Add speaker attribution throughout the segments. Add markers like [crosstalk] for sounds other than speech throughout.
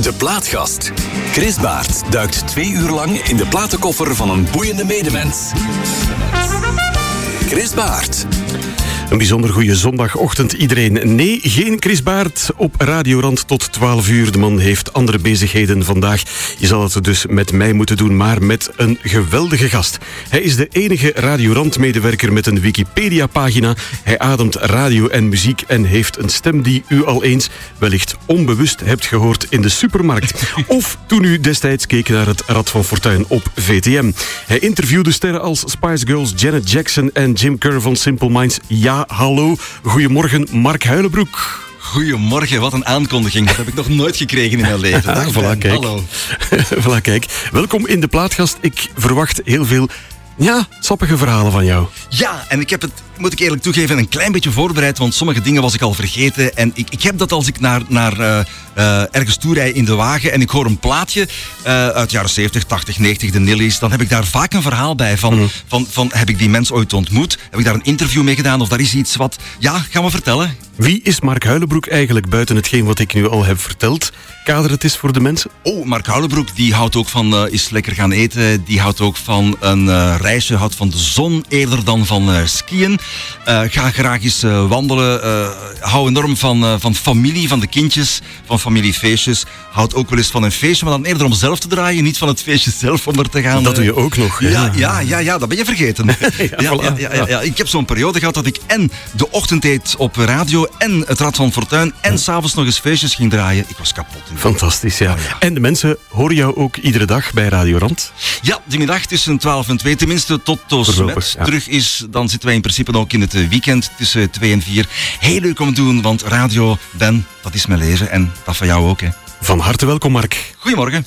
Speaker 1: De Plaatgast. Chris Baert duikt twee uur lang in de platenkoffer van een boeiende medemens. Chris Baert.
Speaker 2: Een bijzonder goede zondagochtend iedereen. Nee, geen Chris Baert op Radiorand tot 12 uur. De man heeft andere bezigheden vandaag. Je zal het dus met mij moeten doen, maar met een geweldige gast. Hij is de enige Radiorand-medewerker met een Wikipedia-pagina. Hij ademt radio en muziek en heeft een stem die u al eens wellicht onbewust hebt gehoord in de supermarkt. [laughs] Of toen u destijds keek naar het Rad van Fortuin op VTM. Hij interviewde sterren als Spice Girls, Janet Jackson en Jim Kerr van Simple Minds. Ja, hallo. Goedemorgen, Mark Huilenbroek.
Speaker 3: Goedemorgen, wat een aankondiging. Dat heb ik nog nooit gekregen in mijn [laughs] leven.
Speaker 2: Dag, voilà, kijk.
Speaker 3: Hallo. [laughs]
Speaker 2: voilà, kijk. Welkom in de plaatsgast. Ik verwacht heel veel ja, sappige verhalen van jou.
Speaker 3: Ja, en ik heb het, moet ik eerlijk toegeven, een klein beetje voorbereid, want sommige dingen was ik al vergeten. En ik, ik heb dat als ik naar, naar uh, uh, ergens toe rij in de wagen en ik hoor een plaatje uh, uit de jaren 70, 80, 90, de Nillies, dan heb ik daar vaak een verhaal bij van, mm. van, van heb ik die mens ooit ontmoet? Heb ik daar een interview mee gedaan of daar is iets wat... Ja, gaan we vertellen.
Speaker 2: Wie is Mark Huilenbroek eigenlijk buiten hetgeen wat ik nu al heb verteld? Kader het is voor de mensen?
Speaker 3: Oh, Mark Huilenbroek die houdt ook van uh, is lekker gaan eten. Die houdt ook van een uh, reisje, houdt van de zon eerder dan van uh, skiën. Ga graag eens wandelen. hou enorm van, van familie, van de kindjes, van familiefeestjes. Houdt ook wel eens van een feestje, maar dan eerder om zelf te draaien. Niet van het feestje [laughs] zelf om er te gaan.
Speaker 2: Dat doe je ook nog.
Speaker 3: Ja, ja, ja, ja, ja dat ben je vergeten. [laughs] ja, ja, voilà. ja, Ik heb zo'n periode gehad dat ik en de ochtendteet op radio en het Rad van Fortuin en s'avonds nog eens feestjes ging draaien. Ik was kapot.
Speaker 2: Fantastisch, ja. Oh, ja. En de mensen horen jou ook iedere dag bij Radio Rand?
Speaker 3: Ja, die middag tussen 12 en 2, tenminste tot Toos terug is. Dan zitten wij in principe ook in het weekend tussen 2 en 4. Heel leuk om te doen, want radio, Ben, dat is mijn leven en dat van jou ook. Hè.
Speaker 2: Van harte welkom, Mark.
Speaker 3: Goedemorgen.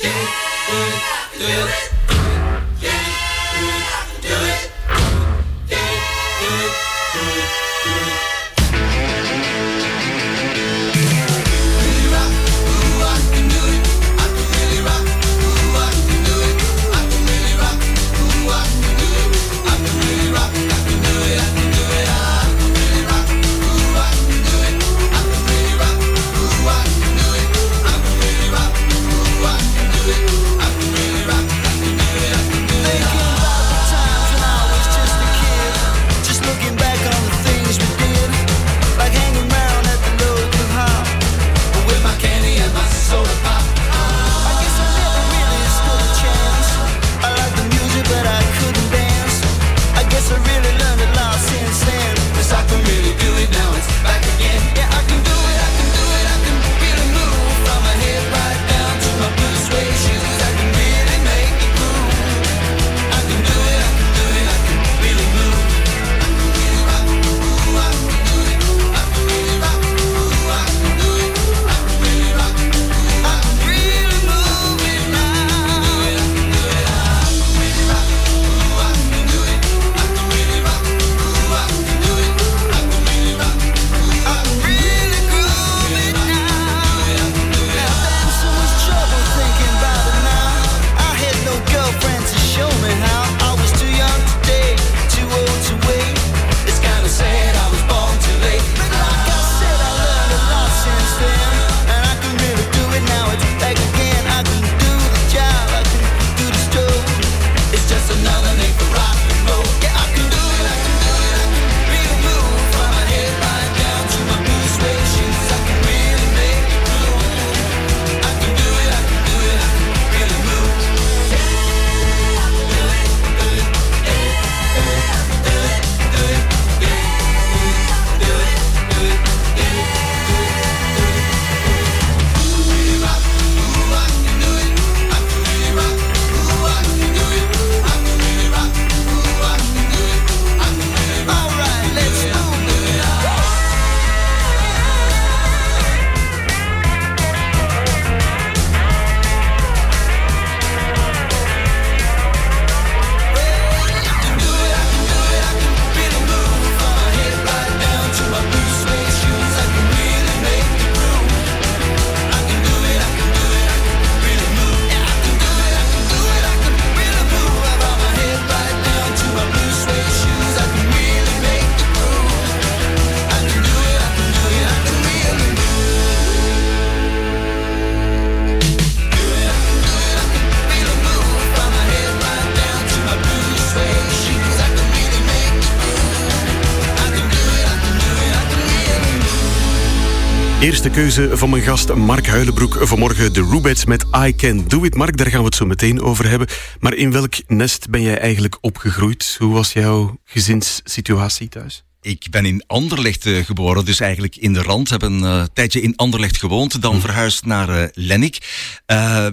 Speaker 2: Eerste keuze van mijn gast Mark Huilenbroek. Vanmorgen de Rubets met I Can Do It. Mark, daar gaan we het zo meteen over hebben. Maar in welk nest ben jij eigenlijk opgegroeid? Hoe was jouw gezinssituatie thuis?
Speaker 3: Ik ben in Anderlecht uh, geboren, dus eigenlijk in de rand. Heb een uh, tijdje in Anderlecht gewoond, dan mm. verhuisd naar uh, Lennik.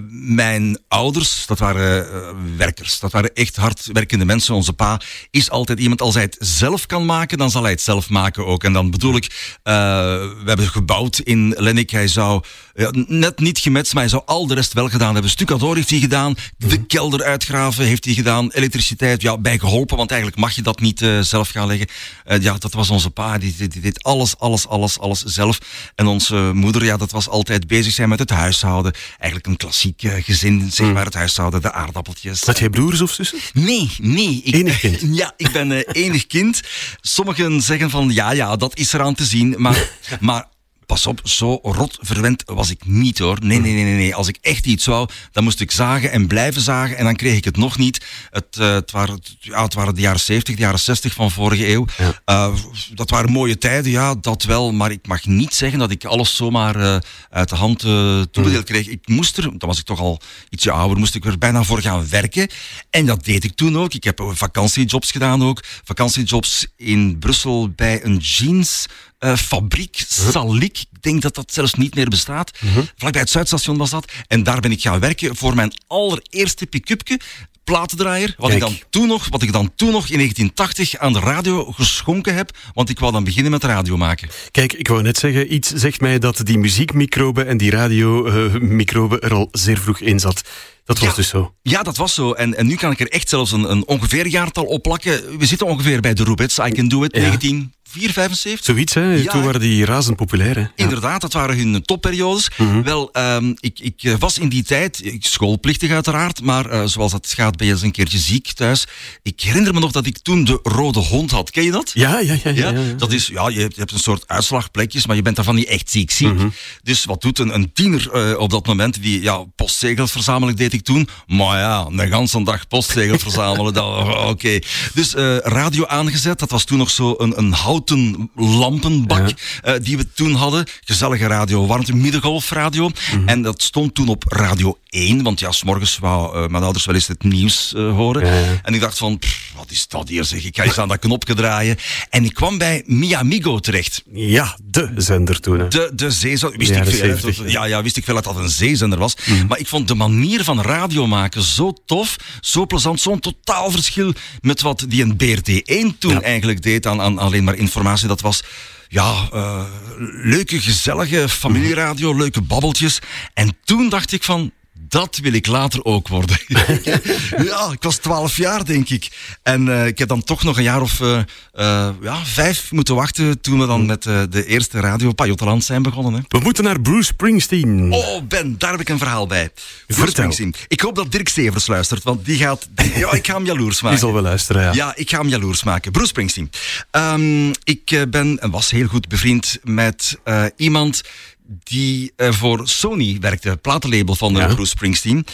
Speaker 3: mijn ouders, dat waren werkers. Dat waren echt hardwerkende mensen. Onze pa is altijd iemand, als hij het zelf kan maken, dan zal hij het zelf maken ook. En dan bedoel ik, we hebben gebouwd in Lennik. Hij zou net niet gemetst, maar hij zou al de rest wel gedaan hebben. Stucador heeft hij gedaan, de mm. kelder uitgraven heeft hij gedaan, elektriciteit, ja, bij geholpen, want eigenlijk mag je dat niet zelf gaan leggen. ja, dat was onze pa, die, die, deed alles, alles, alles, alles zelf. En onze moeder, ja, dat was altijd bezig zijn met het huishouden. Eigenlijk een klassiek uh, gezin, zeg hmm. maar, het huishouden, de aardappeltjes.
Speaker 2: Had jij broers of zussen?
Speaker 3: Nee, nee.
Speaker 2: Ik, enig kind? [laughs]
Speaker 3: Ja, ik ben uh, enig kind. Sommigen zeggen van, ja, ja, dat is eraan te zien. Maar, [laughs] maar pas op, zo rot verwend was ik niet hoor. Nee, nee, nee, nee, nee. Als ik echt iets wou, dan moest ik zagen en blijven zagen en dan kreeg ik het nog niet. Het, uh, het, waren, ja, het waren de jaren 70, de jaren 60 van vorige eeuw. Ja. Uh, dat waren mooie tijden, ja, dat wel. Maar ik mag niet zeggen dat ik alles zomaar uh, uit de hand toebedeeld kreeg. Ik moest er, dan was ik toch al ietsje ouder, moest ik er bijna voor gaan werken. En dat deed ik toen ook. Ik heb vakantiejobs gedaan ook. Vakantiejobs in Brussel bij een jeans uh, fabriek, Salik. Ik denk dat dat zelfs niet meer bestaat. Uh Vlakbij het Zuidstation was dat. En daar ben ik gaan werken voor mijn allereerste pick-upje platendraaier, wat ik, dan toen nog, wat ik dan toen nog in 1980 aan de radio geschonken heb, want ik wou dan beginnen met radio maken.
Speaker 2: Kijk, ik wou net zeggen, iets zegt mij dat die muziekmicroben en die radiomicroben uh, er al zeer vroeg in zat. Dat was dus zo.
Speaker 3: Ja, dat was zo. En, en nu kan ik er echt zelfs een, een ongeveer jaartal op plakken. We zitten ongeveer bij de Rubets, I Can Do It, 19... 475.
Speaker 2: Zoiets, hè? Toen waren die razend populair. Hè?
Speaker 3: Inderdaad, dat waren hun topperiodes. Mhm. Wel, um, ik, ik eh, was in die tijd, schoolplichtig uiteraard, maar uh, zoals dat gaat, ben je eens een keertje ziek thuis. Ik herinner me nog dat ik toen de rode hond had. Ken je dat?
Speaker 2: Ja, ja, ja. ja, ja,
Speaker 3: Dat is, ja je, hebt, je hebt een soort uitslagplekjes, maar je bent daarvan niet echt ziek ziek. Mhm. Dus wat doet een, een tiener uh, op dat moment? Die, ja, postzegels verzamelen deed ik toen. Maar ja, een ganse dag postzegels verzamelen, [laughs] oké. Okay. Dus radio aangezet, dat was toen nog zo een, een hout houten lampenbak uh, die we toen hadden. Gezellige radio, warmte, middengolfradio. Mm En dat stond toen op Radio 1, want ja, s'morgens wou uh, mijn ouders wel eens het nieuws uh, horen. Ja, en ik dacht van, pff, wat is dat hier zeg? Ik ga eens aan dat knopje draaien. En ik kwam bij Miamigo terecht.
Speaker 2: Ja, de zender toen. Hè.
Speaker 3: De, de zeezender. Wist ik veel, 70, ja, ja, wist ik veel dat dat een zeezender was. Mm Maar ik vond de manier van radio maken zo tof, zo plezant, zo'n totaal verschil met wat die een BRT1 toen eigenlijk deed aan, aan alleen maar informatie dat was ja, uh, leuke, gezellige familieradio, leuke babbeltjes. En toen dacht ik van, dat wil ik later ook worden. [laughs] ja, ik was twaalf jaar, denk ik. En uh, ik heb dan toch nog een jaar of uh, uh, ja, vijf moeten wachten toen we dan met de eerste radio Pajottenland zijn begonnen. Hè.
Speaker 2: We moeten naar Bruce Springsteen.
Speaker 3: Oh, Ben, daar heb ik een verhaal bij. Bruce Springsteen. Ik hoop dat Dirk Stevers luistert, want die gaat... Ja, ik ga hem jaloers [laughs] maken.
Speaker 2: Die zal wel luisteren, ja.
Speaker 3: Ja, ik ga hem jaloers maken. Bruce Springsteen. Um, ik ben en was heel goed bevriend met iemand die uh, voor Sony werkte, platenlabel van ja. Bruce Springsteen.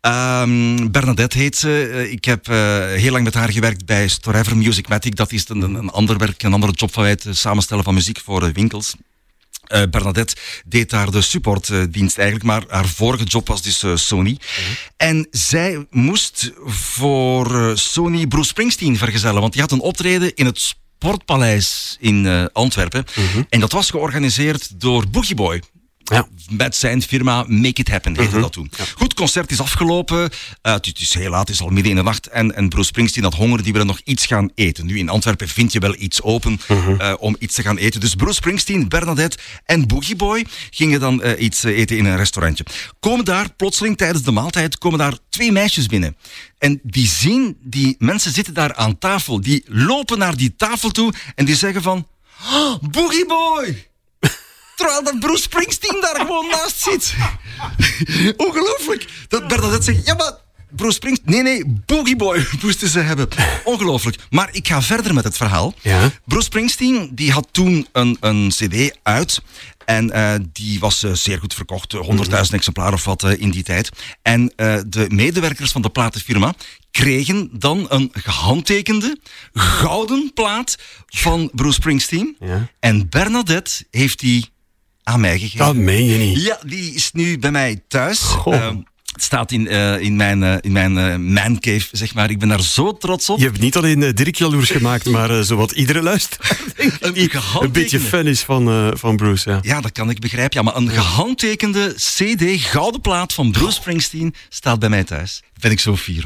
Speaker 3: Um, Bernadette heet ze. Uh, ik heb uh, heel lang met haar gewerkt bij Storever Musicmatic. Dat is een, een ander werk, een andere job van mij, het samenstellen van muziek voor winkels. Uh, Bernadette deed daar de supportdienst eigenlijk, maar haar vorige job was dus uh, Sony. -hmm. En zij moest voor Sony Bruce Springsteen vergezellen, want die had een optreden in het Sportpaleis in uh, Antwerpen. Mm -hmm. En dat was georganiseerd door Boogie Boy. Ja. Met zijn firma Make It Happen heette -hmm. dat toen. Ja. Goed, concert is afgelopen. Uh, het is heel laat, het is al midden in de nacht. En, en Bruce Springsteen had honger, die wilde nog iets gaan eten. Nu in Antwerpen vind je wel iets open -hmm. uh, om iets te gaan eten. Dus Bruce Springsteen, Bernadette en Boogie Boy gingen dan uh, iets eten in een restaurantje. Komen daar plotseling tijdens de maaltijd komen daar twee meisjes binnen. En die zien, die mensen zitten daar aan tafel. Die lopen naar die tafel toe en die zeggen van... Oh, Boogie Boy! Terwijl dat Bruce Springsteen daar gewoon naast zit. [laughs] Ongelooflijk. Dat Bernadette zegt, ja maar Bruce Springsteen... Nee, nee, Boogie Boy [laughs] moesten ze hebben. Ongelooflijk. Maar ik ga verder met het verhaal. Ja. Bruce Springsteen die had toen een, een cd uit. En uh, die was uh, zeer goed verkocht. 100.000 exemplaren of wat uh, in die tijd. En de medewerkers van de platenfirma kregen dan een gehandtekende gouden plaat van Bruce Springsteen. Ja. En Bernadette heeft die
Speaker 4: aan mij gegeven.
Speaker 2: Dat meen je niet.
Speaker 4: Ja, die is nu bij mij thuis. Ehm, het staat in, eh, in mijn, eh, in mijn eh, uh, mancave, zeg maar. Ik ben daar zo trots op.
Speaker 2: Je hebt niet alleen Dirk jaloers gemaakt, maar zowat iedere luisteraar [laughs]
Speaker 4: een, [laughs]
Speaker 2: beetje fan is van, van Bruce. Ja.
Speaker 4: ja, dat kan ik begrijpen. Ja, maar een gehandtekende CD, gouden plaat van Bruce Springsteen, staat bij mij thuis. Daar ben ik zo fier.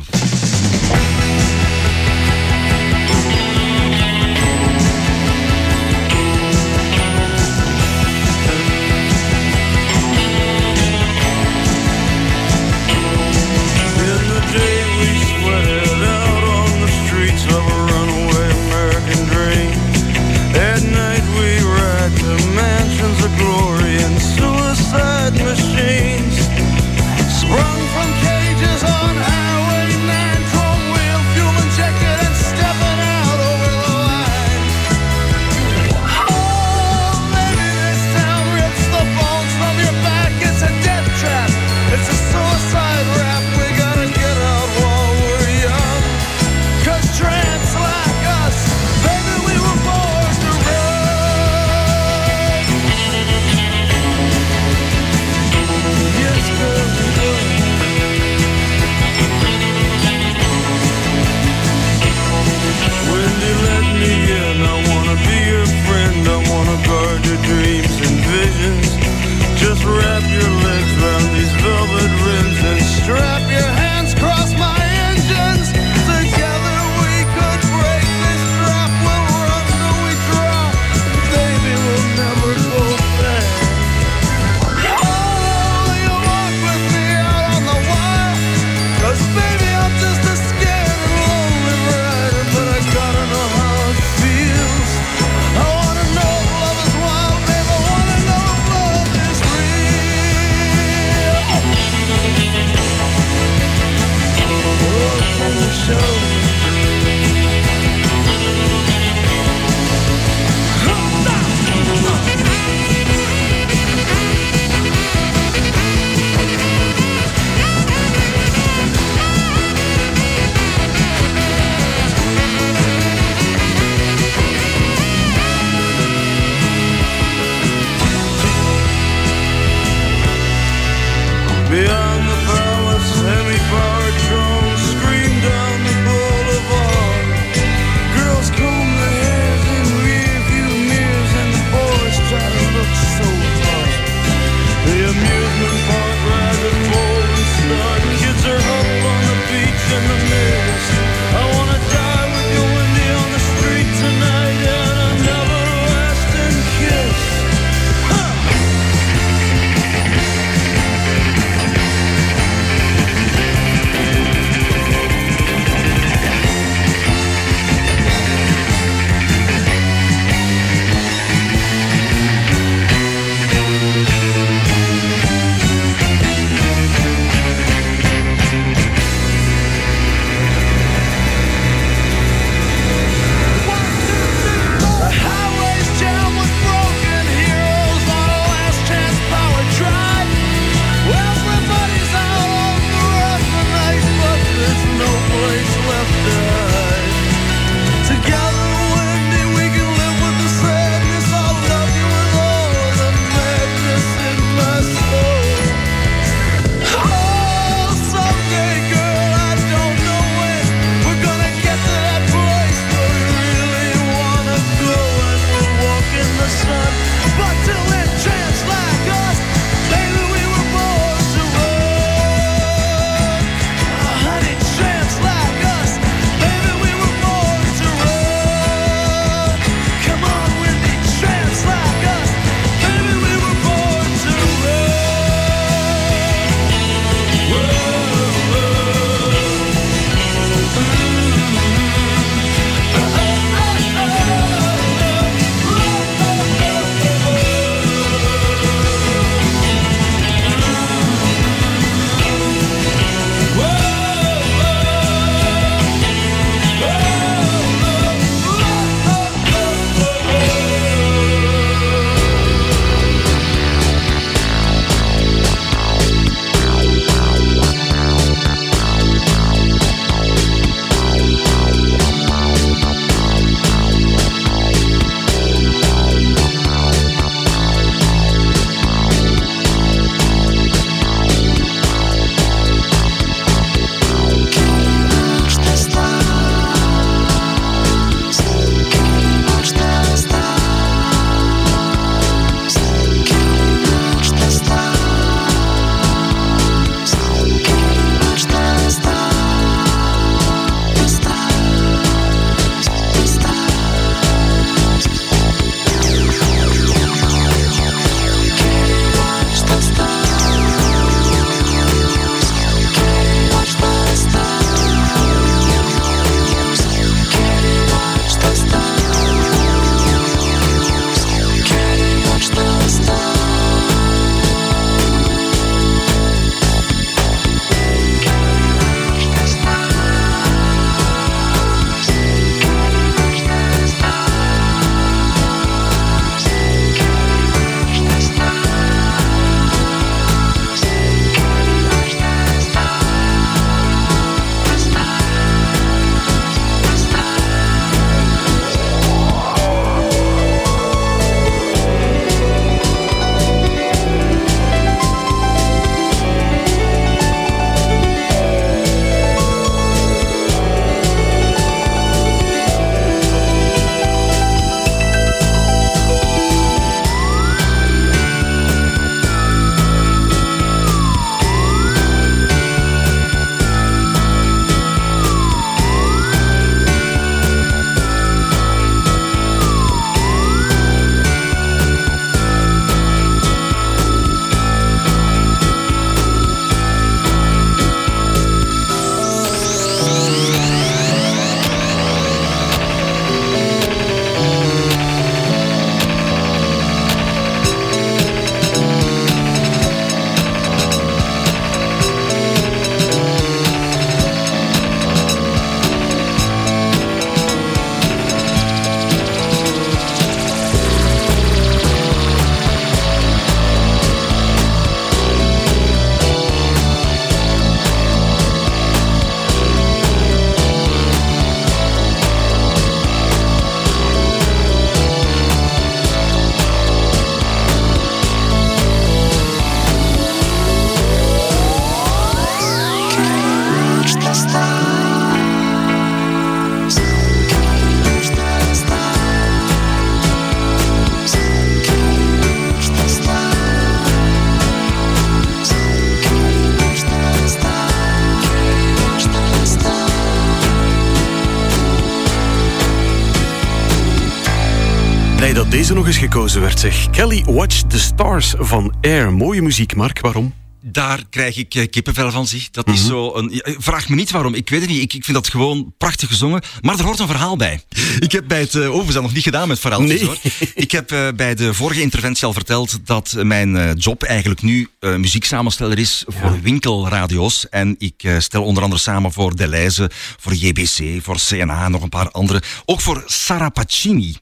Speaker 2: Deze nog eens gekozen werd, zeg. Kelly Watch the Stars van Air. Mooie muziek, Mark. Waarom?
Speaker 3: Daar krijg ik eh, kippenvel van, zie. Dat is zo een... vraag me niet waarom, ik weet het niet. Ik, ik vind dat gewoon prachtig gezongen. Maar er hoort een verhaal bij. Ik heb bij het... Uh, oh, we zijn nog niet gedaan met verhaaltjes,
Speaker 2: Nee.
Speaker 3: hoor. Ik heb eh, bij de vorige interventie al verteld dat mijn job eigenlijk nu muzieksamensteller is voor winkelradio's. En ik stel onder andere samen voor Deleuze, voor JBC, voor CNA en nog een paar andere. Ook voor Sarah Pacini.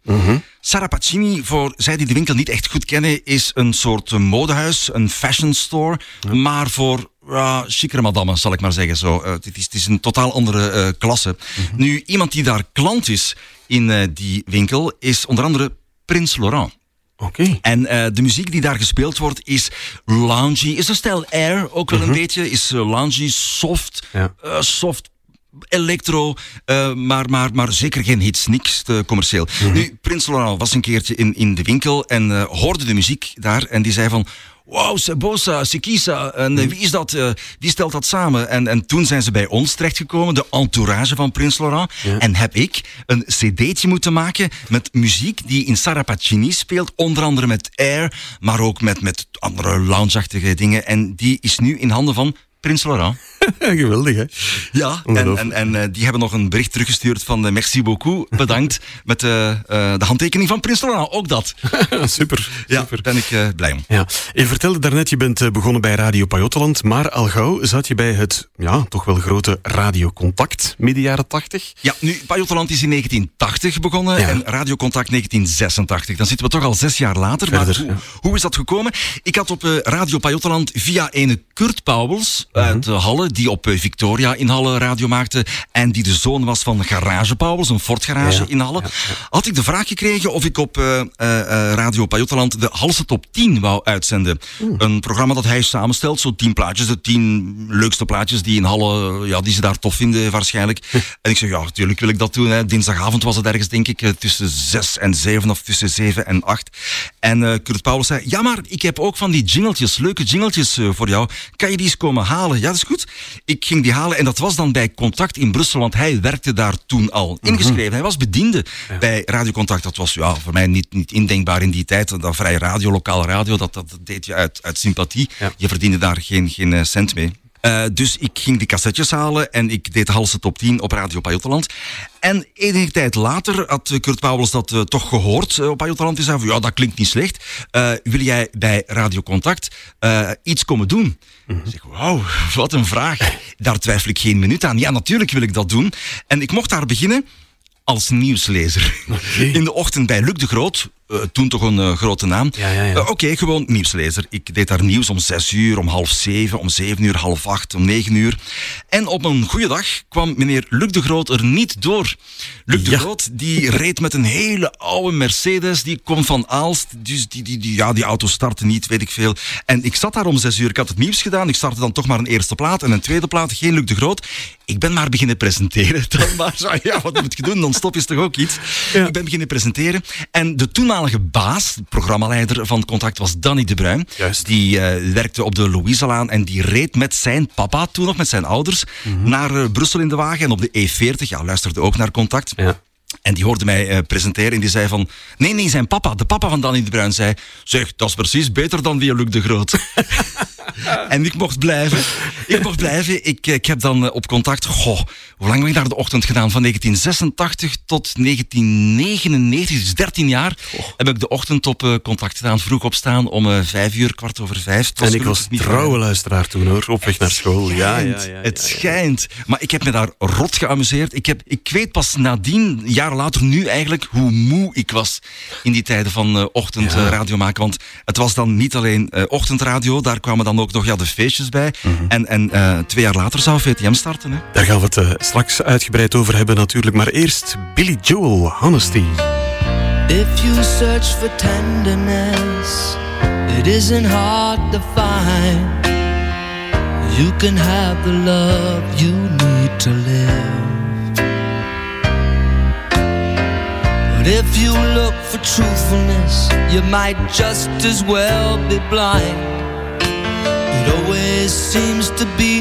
Speaker 3: Sarah Pacini, voor zij die de winkel niet echt goed kennen, is een soort eh, modehuis, een fashion store, maar voor ja, chicere madammen, zal ik maar zeggen. Zo. Eh, het, is, het is een totaal andere eh, klasse. Nu, iemand die daar klant is in eh, die winkel, is onder andere Prins Laurent.
Speaker 2: Oké.
Speaker 3: En eh, de muziek die daar gespeeld wordt is loungy, is een stijl air ook wel een beetje, is eh, loungy, soft,
Speaker 2: Ja.
Speaker 3: eh, soft electro, eh, maar, maar, maar zeker geen hits, niks te commercieel. Nu, Prins Laurent was een keertje in, in de winkel en eh, hoorde de muziek daar en die zei van... Wow, Sebosa, Sikisa, en eh, wie is dat? wie stelt dat samen? En, en toen zijn ze bij ons terechtgekomen, de entourage van Prins Laurent. En heb ik een cd'tje moeten maken met muziek die in Sarah Pacini speelt. Onder andere met Air, maar ook met, met andere loungeachtige dingen. En die is nu in handen van Prins Laurent. [laughs]
Speaker 2: Geweldig, hè?
Speaker 3: Ja, en, en, en eh, die hebben nog een bericht teruggestuurd van eh, merci beaucoup, bedankt, [laughs] met eh, de handtekening van Prins Laurent. Ook dat. [laughs]
Speaker 2: Super.
Speaker 3: Ja,
Speaker 2: super.
Speaker 3: ben ik blij om.
Speaker 2: Ja, je vertelde daarnet, je bent begonnen bij Radio Pajottenland, maar al gauw zat je bij het, ja, toch wel grote Radio Contact, midden jaren tachtig.
Speaker 3: Ja, nu, Pajottenland is in 1980 begonnen
Speaker 2: Ja.
Speaker 3: en Radiocontact 1986. Dan zitten we toch al zes jaar later. maar hoe,
Speaker 2: ja.
Speaker 3: hoe is dat gekomen? Ik had op Radio Pajottenland via ene Kurt Pauwels uit Halle, die op eh, Victoria in Halle radio maakte en die de zoon was van Garage Pauwels, een Ford garage
Speaker 2: Ja,
Speaker 3: in Halle, had ik de vraag gekregen of ik op eh, eh, Radio Pajottenland de Halse Top 10 wou uitzenden. Een programma dat hij samenstelt, zo tien plaatjes, de tien leukste plaatjes die in Halle, ja, die ze daar tof vinden waarschijnlijk. en ik zeg, ja, natuurlijk wil ik dat doen. Hè. Dinsdagavond was het ergens, denk ik, tussen zes en zeven of tussen zeven en acht. En Kurt Paulus zei, ja, maar ik heb ook van die jingletjes, leuke jingletjes eh, voor jou. Kan je die eens komen halen? Ja, dat is goed. Ik ging die halen en dat was dan bij Contact in Brussel, want hij werkte daar toen al ingeschreven. Hij was bediende bij Radio Contact. Dat was ja, voor mij niet, niet indenkbaar in die tijd. Dat vrij radio, lokale radio, dat, dat deed je uit, uit sympathie.
Speaker 2: Ja.
Speaker 3: Je verdiende daar geen, geen eh, cent mee. Eh, dus ik ging die cassettes halen en ik deed de Halse top 10 op Radio Pajottenland. En enige tijd later had Kurt Pauwels dat eh, toch gehoord eh, op Pajottenland. Die zei van, ja, dat klinkt niet slecht. Wil jij bij Radio Contact iets komen doen? Ik zeg, wauw, [laughs] wat een vraag. Daar twijfel ik geen minuut aan. Ja, natuurlijk wil ik dat doen. En ik mocht daar beginnen als nieuwslezer. In de ochtend bij Luc de Groot, eh, toen toch een eh, grote naam.
Speaker 2: Ja, ja, ja.
Speaker 3: Eh, Oké, gewoon nieuwslezer. Ik deed daar nieuws om zes uur, om half zeven, om zeven uur, half acht, om negen uur. En op een goede dag kwam meneer Luc de Groot er niet door. Luc de. Groot die reed met een hele oude Mercedes, die komt van Aalst. Dus die, die, die, ja, die auto startte niet, weet ik veel. En ik zat daar om zes uur, ik had het nieuws gedaan. Ik startte dan toch maar een eerste plaat en een tweede plaat, geen Luc de Groot. Ik ben maar beginnen presenteren. [laughs] Dan maar zo, ja, wat moet je doen? Dan stop is toch ook iets? Ik ben beginnen presenteren. En de toenmalige baas, de programmaleider van Contact, was Danny de Bruin.
Speaker 2: Juist.
Speaker 3: Die eh, werkte op de Louiselaan en die reed met zijn papa, toen nog met zijn ouders, naar eh, Brussel in de wagen. En op de E40, ja, luisterde ook naar Contact.
Speaker 2: Ja.
Speaker 3: En die hoorde mij eh, presenteren en die zei van... Nee, nee, zijn papa, de papa van Danny de Bruin, zei... Zeg, dat is precies beter dan via Luc de Groot. [laughs] en ik mocht blijven. Ik mocht blijven. Ik, eh, ik heb dan eh, op contact... Goh, hoe lang heb ik daar de ochtend gedaan? Van 1986 tot 1999, dus 13 jaar... heb ik de ochtend op contact gedaan. Vroeg opstaan om vijf uur, kwart over vijf.
Speaker 2: En ik was
Speaker 3: niet
Speaker 2: trouwe luisteraar toen hoor, op weg naar school. Ja, ja, ja,
Speaker 3: schijnt.
Speaker 2: ja,
Speaker 3: het schijnt. Maar ik heb me daar rot geamuseerd. Ik, heb, ik weet pas nadien, jaren later, nu eigenlijk, hoe moe ik was in die tijden van eh, ochtend
Speaker 2: Ja.
Speaker 3: eh, maken. Want het was dan niet alleen eh, ochtendradio, daar kwamen dan ook nog ja, de feestjes bij.
Speaker 2: Mhm.
Speaker 3: En, en eh, twee jaar later zou VTM starten. Hè.
Speaker 2: Daar gaan we het straks uitgebreid over hebben natuurlijk. Maar eerst Billy Joel, Honesty.
Speaker 5: If you search for tenderness, it isn't hard to find. You can have the love you need to live. If you look for truthfulness, you might just as well be blind. It always seems to be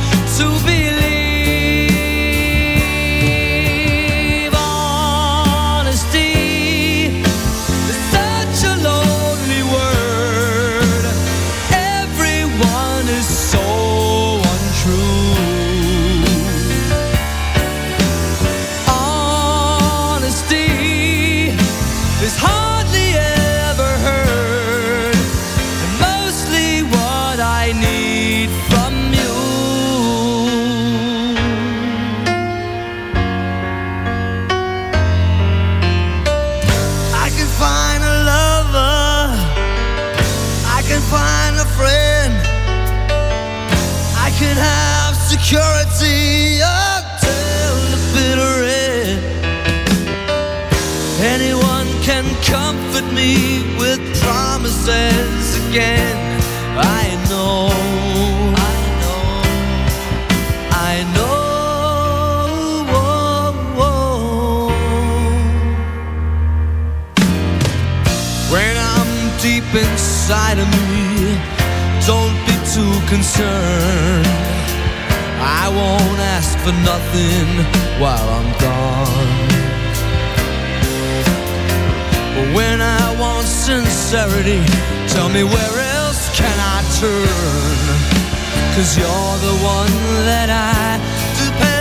Speaker 5: comfort me with promises again. I know, I know, I know. When I'm deep inside of me, don't be too concerned. I won't ask for nothing while I'm gone. When I want sincerity, tell me where else can I turn? Cause you're the one that I depend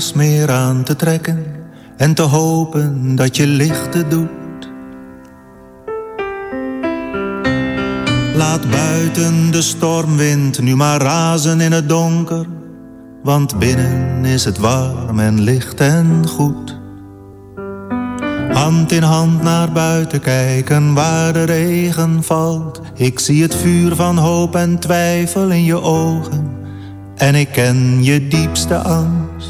Speaker 6: jas meer aan te trekken en te hopen dat je lichten doet. Laat buiten de stormwind nu maar razen in het donker, want binnen is het warm en licht en goed. Hand in hand naar buiten kijken waar de regen valt. Ik zie het vuur van hoop en twijfel in je ogen. En ik ken je diepste angst.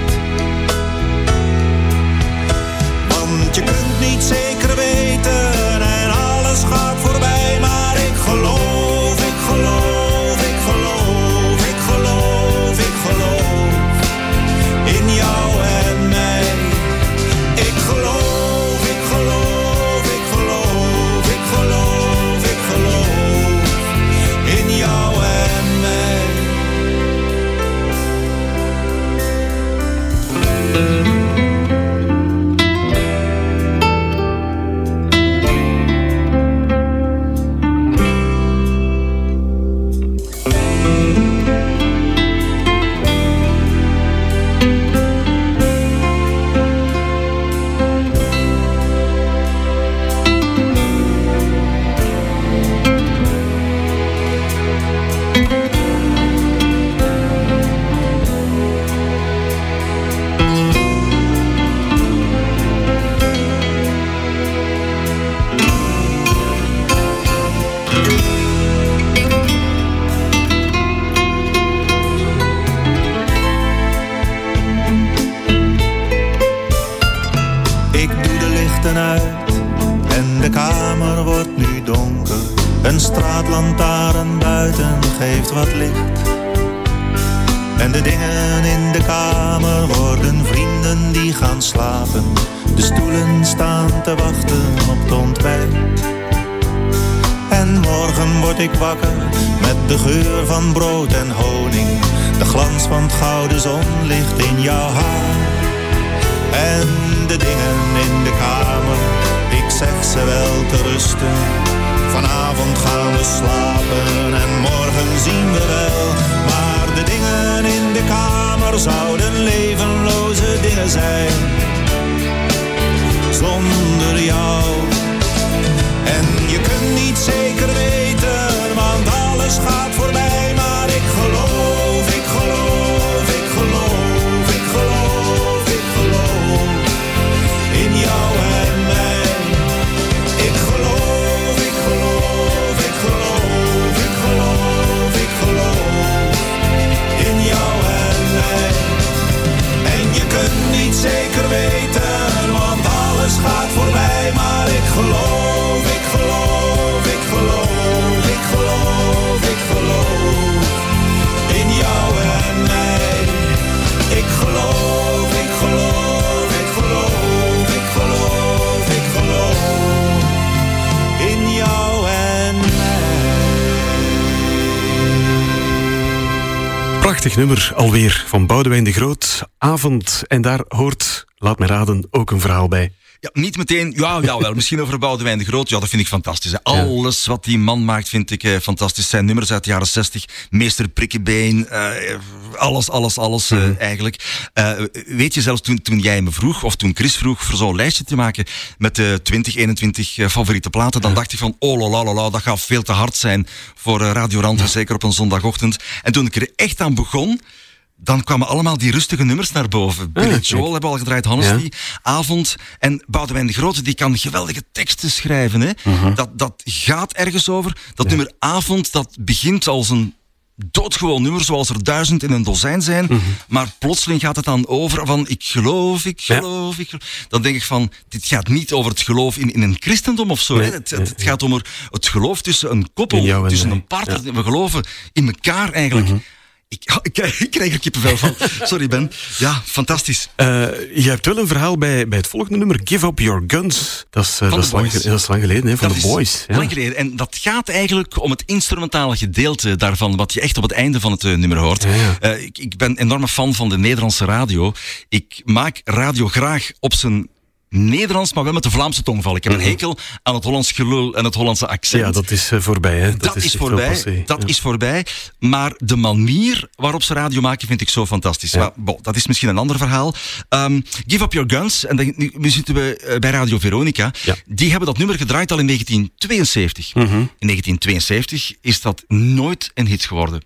Speaker 2: Alweer van Boudewijn de Groot. Avond. En daar hoort, laat me raden, ook een verhaal bij.
Speaker 3: Ja, niet meteen, ja, ja wel, misschien over Boudewijn de Groot. Ja, dat vind ik fantastisch. hè. Alles wat die man maakt, vind ik eh, fantastisch. Zijn nummers uit de jaren 60, Meester Prikkebeen, eh, alles, alles, alles eh, eigenlijk. Eh, weet je, zelfs toen, toen jij me vroeg, of toen Chris vroeg, voor zo'n lijstje te maken met de 20, 21 eh, favoriete platen, dan dacht ik van, oh la la la dat gaat veel te hard zijn voor Radio Rand, zeker op een zondagochtend. En toen ik er echt aan begon, dan kwamen allemaal die rustige nummers naar boven. Billy
Speaker 2: kijk.
Speaker 3: Joel hebben we al gedraaid, Hannes
Speaker 2: Ja.
Speaker 3: die, Avond. En Boudewijn de Grote, die kan geweldige teksten schrijven. Hè?
Speaker 2: Mhm.
Speaker 3: dat, dat gaat ergens over. Dat nummer Avond, dat begint als een doodgewoon nummer, zoals er duizend in een dozijn zijn.
Speaker 2: Mhm.
Speaker 3: Maar plotseling gaat het dan over van ik geloof, ik
Speaker 2: Ja.
Speaker 3: geloof, ik geloof. Dan denk ik van, dit gaat niet over het geloof in, in een christendom of zo.
Speaker 2: Nee,
Speaker 3: hè. Het,
Speaker 2: nee,
Speaker 3: het, gaat om het geloof tussen een koppel, tussen
Speaker 2: mij.
Speaker 3: een partner. We geloven in elkaar eigenlijk.
Speaker 2: Mhm.
Speaker 3: Ik, ik, krijg- ik krijg er kippenvel van. [laughs] Sorry Ben. Ja, fantastisch.
Speaker 2: Eh, je hebt wel een verhaal bij, bij het volgende nummer, Give Up Your Guns. Dat is, eh, dat is, lang,
Speaker 3: Boys.
Speaker 2: ge- dat is lang geleden, hè, van
Speaker 3: Dat
Speaker 2: de Boys. Ja.
Speaker 3: Lang geleden. En dat gaat eigenlijk om het instrumentale gedeelte daarvan, wat je echt op het einde van het eh, nummer hoort.
Speaker 2: Ja,
Speaker 3: ik, ik ben een enorme fan van de Nederlandse radio. Ik maak radio graag op zijn Nederlands, maar wel met de Vlaamse tongval. Ik heb een hekel aan het Hollands gelul en het Hollandse accent.
Speaker 2: Mhm. Ja, dat is eh, voorbij. Hè.
Speaker 3: Dat, is,
Speaker 2: echt wel
Speaker 3: voorbij.
Speaker 2: passé.
Speaker 3: Dat
Speaker 2: Ja.
Speaker 3: is voorbij. Maar de manier waarop ze radio maken vind ik zo fantastisch.
Speaker 2: Ja.
Speaker 3: Maar, bon, dat is misschien een ander verhaal. Ehm, Give Up Your Guns. En dan, nu, zitten we eh, bij Radio Veronica.
Speaker 2: Ja.
Speaker 3: Die hebben dat nummer gedraaid al in 1972.
Speaker 2: Mhm.
Speaker 3: In 1972 is dat nooit een hit geworden.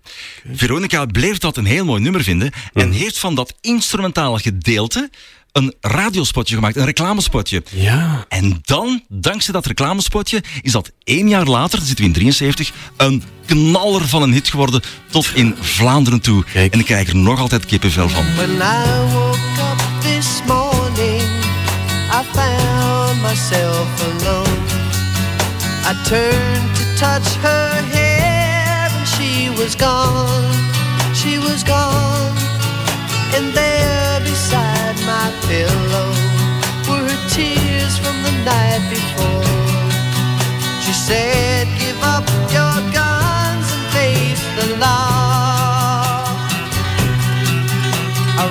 Speaker 3: Veronica bleef dat een heel mooi nummer vinden. En
Speaker 2: Mhm.
Speaker 3: heeft van dat instrumentale gedeelte een radiospotje gemaakt. Een reclamespotje.
Speaker 2: Ja.
Speaker 3: En dan, dankzij dat reclamespotje, is dat één jaar later, dan zitten we in 73, een knaller van een hit geworden tot in Vlaanderen toe.
Speaker 2: Kijk.
Speaker 3: En ik krijg er nog altijd kippenvel van.
Speaker 7: When I woke up this morning, I found myself alone. I turned to touch her hair, and she was gone. She was gone. And pillow were her tears from the night before. She said, Give up your guns and face the law. I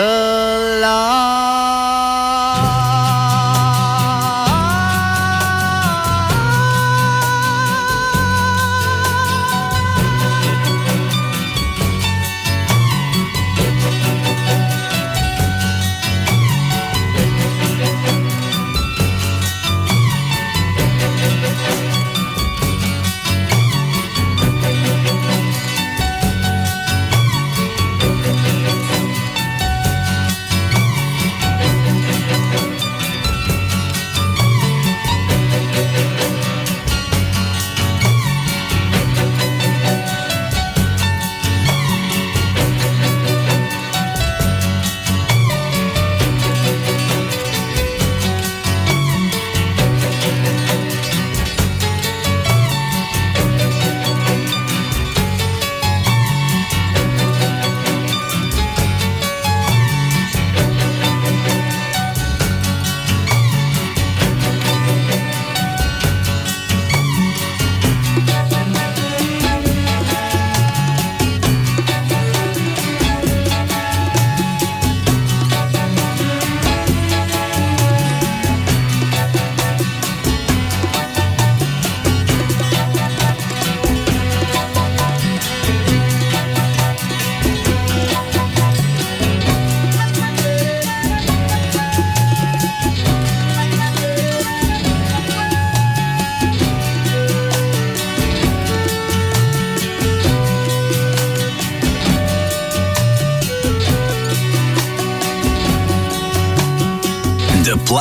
Speaker 7: the law.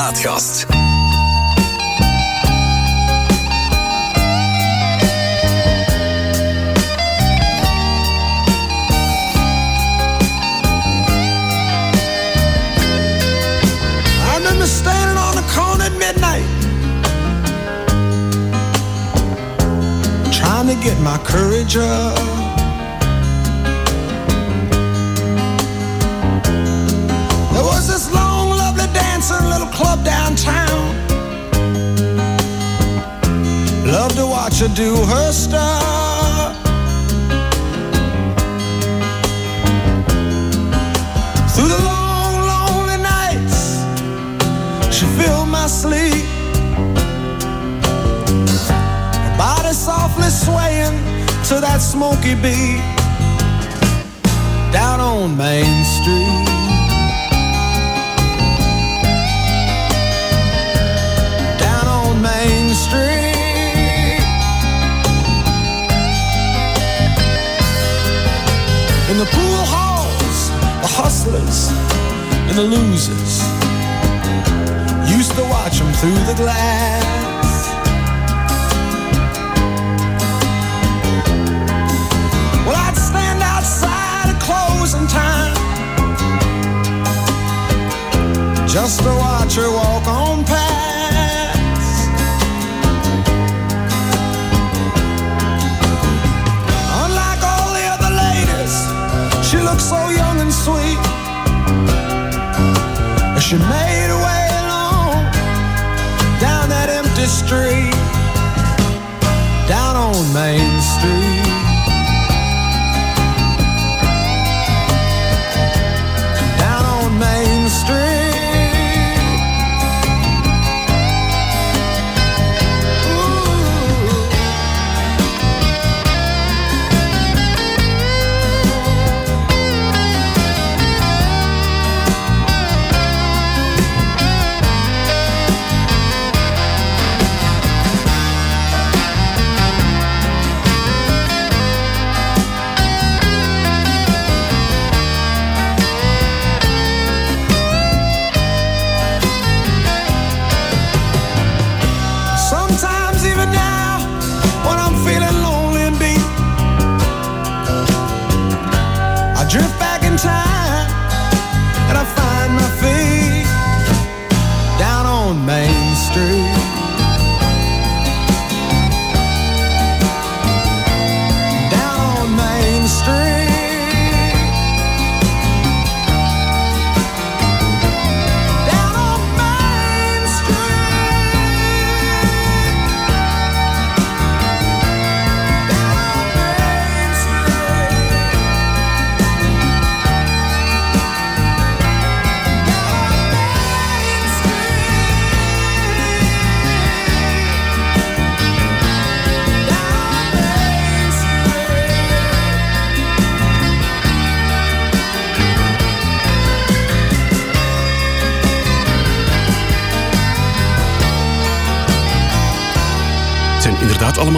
Speaker 4: De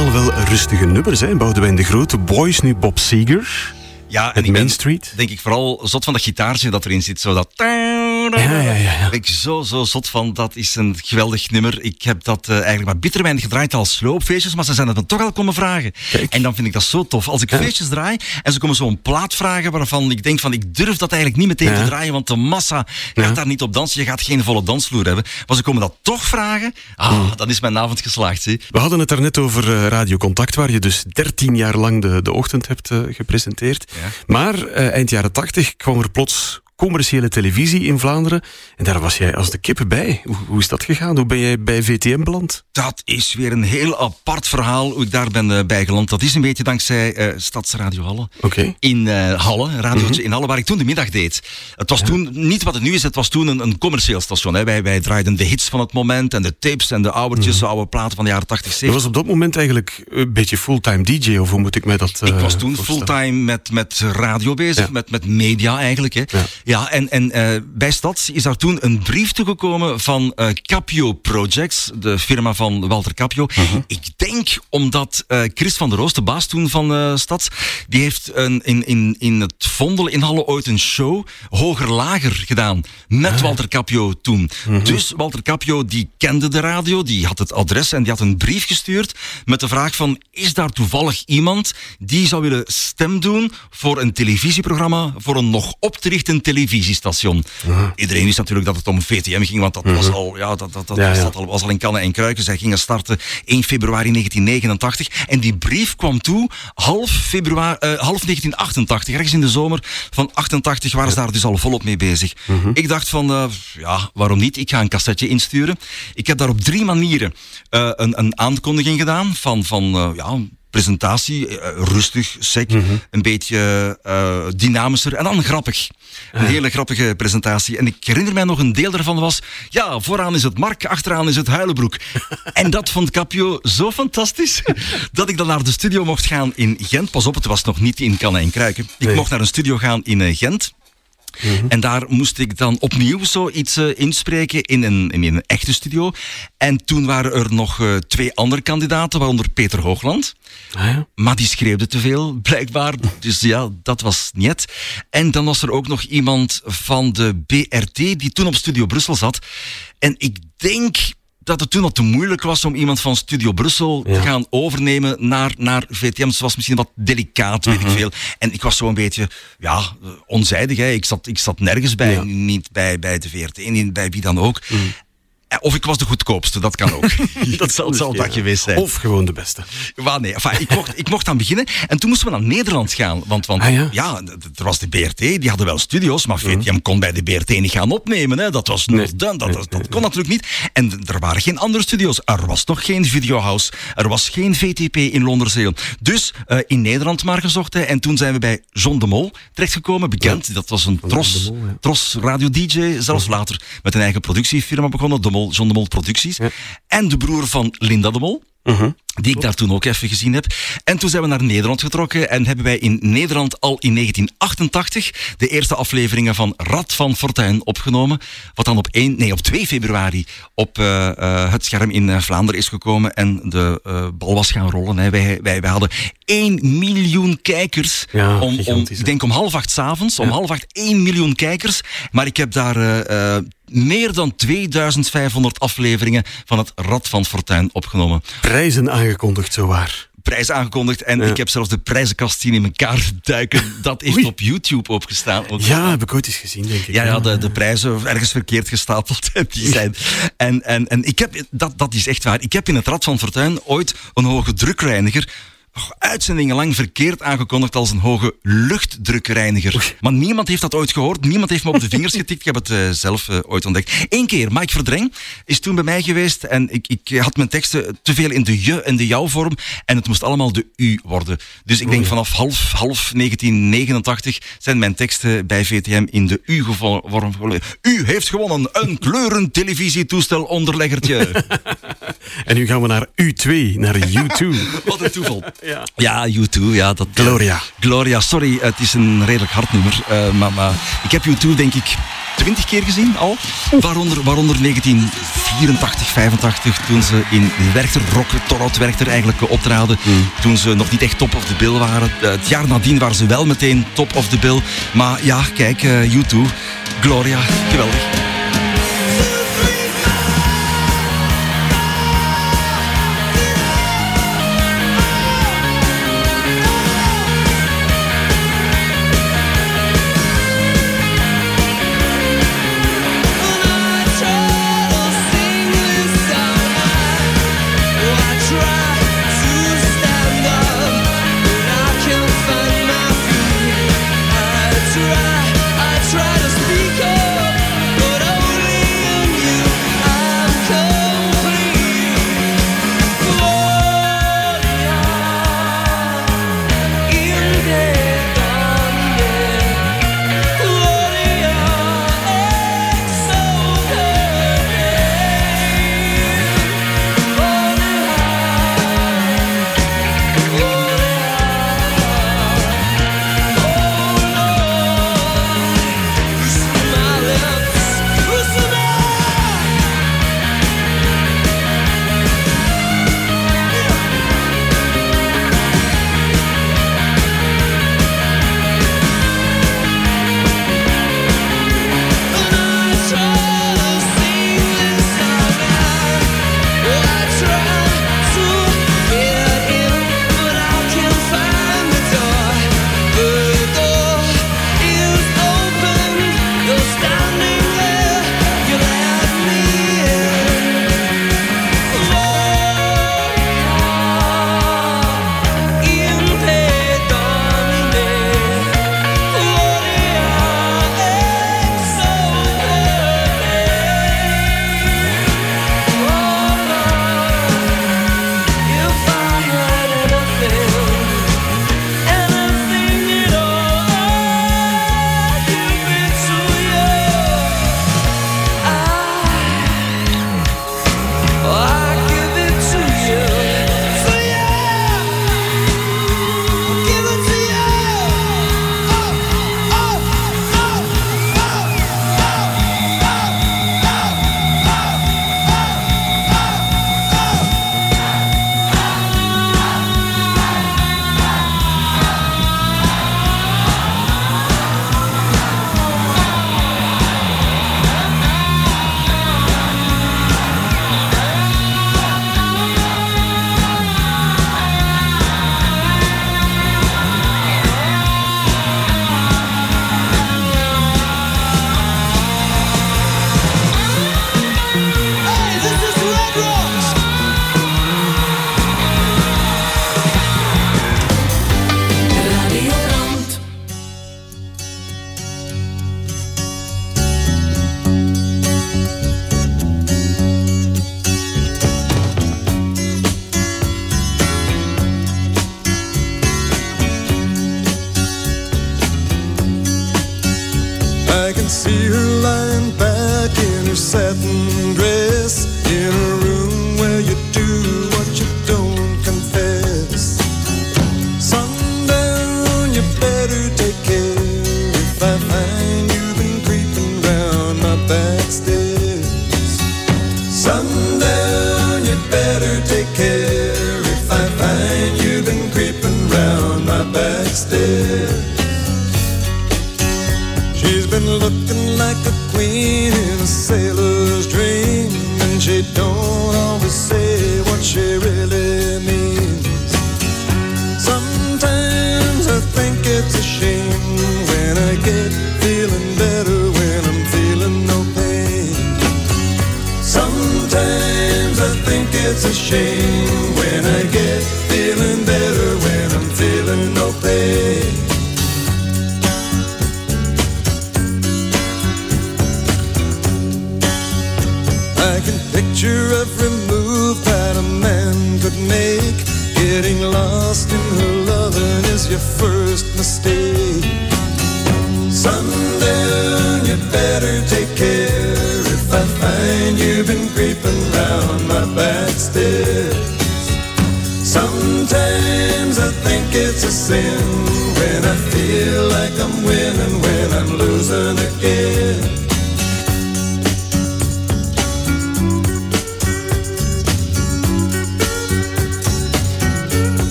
Speaker 2: allemaal wel rustige nummers, hè? Boudewijn de Grote, Boys, nu Bob Seger.
Speaker 3: Ja, en
Speaker 2: Met Main Street.
Speaker 3: denk ik vooral zot van dat gitaartje dat erin zit. Zo dat...
Speaker 2: Ja, ja, ja.
Speaker 3: Ben ik zo, zo zot van. Dat is een geweldig nummer. Ik heb dat eh, eigenlijk maar bitter weinig gedraaid als sloopfeestjes, maar ze zijn het me toch al komen vragen.
Speaker 2: Kijk.
Speaker 3: En dan vind ik dat zo tof. Als ik
Speaker 2: Ja.
Speaker 3: feestjes draai en ze komen zo'n plaat vragen waarvan ik denk van ik durf dat eigenlijk niet meteen
Speaker 2: Ja.
Speaker 3: te draaien, want de massa
Speaker 2: Ja.
Speaker 3: gaat daar niet op dansen. Je gaat geen volle dansvloer hebben. Maar ze komen dat toch vragen. Ah,
Speaker 2: Hmm.
Speaker 3: dan is mijn avond geslaagd. Zie.
Speaker 2: We hadden het daarnet over eh, Radio Contact, waar je dus 13 jaar lang de, de ochtend hebt eh, gepresenteerd. Maar eind jaren 80 kwam er plots commerciële televisie in Vlaanderen. En daar was jij als de kippen bij. Hoe, hoe is dat gegaan? Hoe ben jij bij VTM beland?
Speaker 3: Dat is weer een heel apart verhaal hoe ik daar ben eh, bijgeland. Dat is een beetje dankzij eh, Stadsradio Halle.
Speaker 2: Oké.
Speaker 3: In eh, Halle, radiootje
Speaker 2: Mhm.
Speaker 3: in Halle, waar ik toen de middag deed. Het was toen niet wat het nu is, het was toen een, een commercieel station. Hè. Wij, wij draaiden de hits van het moment en de tapes en de oudertjes, oude platen van de jaren 80,
Speaker 2: Je
Speaker 3: 70.
Speaker 2: was op dat moment eigenlijk een beetje fulltime DJ, of hoe moet ik mij dat
Speaker 3: Ik was toen fulltime met, met radio bezig,
Speaker 2: Ja.
Speaker 3: met, met media eigenlijk. Hè.
Speaker 2: Ja.
Speaker 3: Ja. en, en eh, bij Stads is daar toen een brief toegekomen van eh, Capio Projects, de firma van Walter Capio.
Speaker 2: Mhm.
Speaker 3: Ik denk omdat eh, Chris van der Roos, de baas toen van Stads, die heeft een, in, in, in het Vondel in Halle ooit een show hoger-lager gedaan met
Speaker 2: Ah.
Speaker 3: Walter Capio toen.
Speaker 2: Mhm.
Speaker 3: Dus Walter Capio die kende de radio, die had het adres en die had een brief gestuurd met de vraag van is daar toevallig iemand die zou willen stem doen voor een televisieprogramma voor een nog op te richten televisiestation. Iedereen wist natuurlijk dat het om VTM ging, want dat was al, ja, dat, dat, dat,
Speaker 2: Ja,
Speaker 3: was,
Speaker 2: ja.
Speaker 3: al, was al in kannen en kruiken. Zij gingen starten 1 februari 1989 en die brief kwam toe half, februari, eh, half 1988, ergens in de zomer van 88 waren ze daar dus al volop mee bezig. Ik dacht van, eh, ja, waarom niet? Ik ga een cassetje insturen. Ik heb daar op drie manieren eh, een, een aankondiging gedaan van, van ja, presentatie, eh, rustig, sec, een beetje eh, dynamischer en dan grappig. Een hele grappige presentatie. En ik herinner mij nog een deel daarvan was, ja, vooraan is het Mark, achteraan is het Huilenbroek. [laughs] en dat vond Capio zo fantastisch, [laughs] dat ik dan naar de studio mocht gaan in Gent. Pas op, het was nog niet in Kannen en Kruiken. Ik
Speaker 2: Nee.
Speaker 3: mocht naar een studio gaan in Gent. En daar moest ik dan opnieuw zoiets eh, inspreken in een, in een echte studio. En toen waren er nog eh, twee andere kandidaten, waaronder Peter Hoogland.
Speaker 2: Ah, ja.
Speaker 3: Maar die schreeuwde te veel, [laughs] blijkbaar. Dus ja, dat was niet. En dan was er ook nog iemand van de BRT die toen op Studio Brussel zat. En ik denk dat het toen al te moeilijk was om iemand van Studio Brussel
Speaker 2: Ja.
Speaker 3: te gaan overnemen naar, naar VTM. Ze was misschien wat delicaat, weet
Speaker 2: Mhm.
Speaker 3: ik veel. En ik was zo een beetje, ja, onzijdig. Hè. Ik, zat, ik zat nergens bij,
Speaker 2: Ja. Mhm.
Speaker 3: niet bij, bij de VRT, niet bij wie dan ook. Eh, Of ik was de goedkoopste, dat kan ook. [laughs] dat zal, zal dat geweest zijn.
Speaker 2: Of gewoon de beste.
Speaker 3: Wel, nee, enfin, ik, mocht, ik mocht dan beginnen. En toen moesten we naar Nederland gaan. Want, want
Speaker 2: Ah, ja?
Speaker 3: er was de BRT, die hadden wel studio's, maar VTM kon bij de BRT niet gaan opnemen. Hè. Dat was.
Speaker 2: Nee.
Speaker 3: nog done, dat, dat, kon natuurlijk niet. En er waren geen andere studio's. Er was nog geen Videohouse. Er was geen VTP in Londerzeel. Dus eh, in Nederland maar gezocht. Hè. En toen zijn we bij John de Mol terechtgekomen, bekend. Dat was een tros,
Speaker 2: de Mol, ja.
Speaker 3: tros radio-dj, zelfs later met een eigen productiefirma begonnen, de Mol, John de Mol Producties. En de broer van Linda de Mol. Die ik daar toen ook even gezien heb. En toen zijn we naar Nederland getrokken en hebben wij in Nederland al in 1988 de eerste afleveringen van Rad van Fortuin opgenomen. Wat dan op, 1, nee, op 2 februari op eh, eh, het scherm in eh, Vlaanderen is gekomen en de bal was gaan rollen. Hè. Wij, wij, wij hadden 1 miljoen kijkers.
Speaker 2: Ja,
Speaker 3: om, om, ik denk om half acht s'avonds, om half acht 1 miljoen kijkers. Maar ik heb daar meer dan 2500 afleveringen van het Rad van Fortuin opgenomen
Speaker 2: Prijzen aangekondigd, zowaar.
Speaker 3: prijs aangekondigd. En
Speaker 2: Ja.
Speaker 3: ik heb zelfs de prijzenkast zien in elkaar duiken. Dat heeft
Speaker 2: Oei.
Speaker 3: op YouTube opgestaan. Ook.
Speaker 2: Ja, heb ik ooit eens gezien, denk ik.
Speaker 3: Ja, ja de, de prijzen ergens verkeerd gestapeld. Die zijn. En, en, en ik heb, dat, dat is echt waar. Ik heb in het Rad van Fortuin ooit een hoge drukreiniger nog uitzendingen lang verkeerd aangekondigd als een hoge luchtdrukreiniger. Maar niemand heeft dat ooit gehoord. Niemand heeft me op de vingers getikt. Ik heb het eh, zelf eh, ooit ontdekt. Eén keer, Mike Verdreng is toen bij mij geweest en ik, ik had mijn teksten te veel in de je en de jou vorm en het moest allemaal de u worden. Dus ik denk vanaf half, half 1989 zijn mijn teksten bij VTM in de u vorm. U heeft gewonnen een kleurentelevisietoestel onderleggertje. [laughs]
Speaker 2: En nu gaan we naar U2, naar U2. [laughs]
Speaker 3: Wat een toeval.
Speaker 2: Ja.
Speaker 3: Ja, U2, ja. Dat,
Speaker 2: Gloria.
Speaker 3: Gloria, sorry, het is een redelijk hard nummer. eh, maar, maar ik heb U2, denk ik,
Speaker 4: twintig keer gezien al. Waaronder, waaronder 1984, 85, toen ze in Werchter, Rock, Torhout Werchter eigenlijk eh, optraden. Toen ze nog niet echt top of the bill waren. Eh, het jaar nadien waren ze wel meteen top of the bill. Maar ja, kijk, eh, U2, Gloria, geweldig.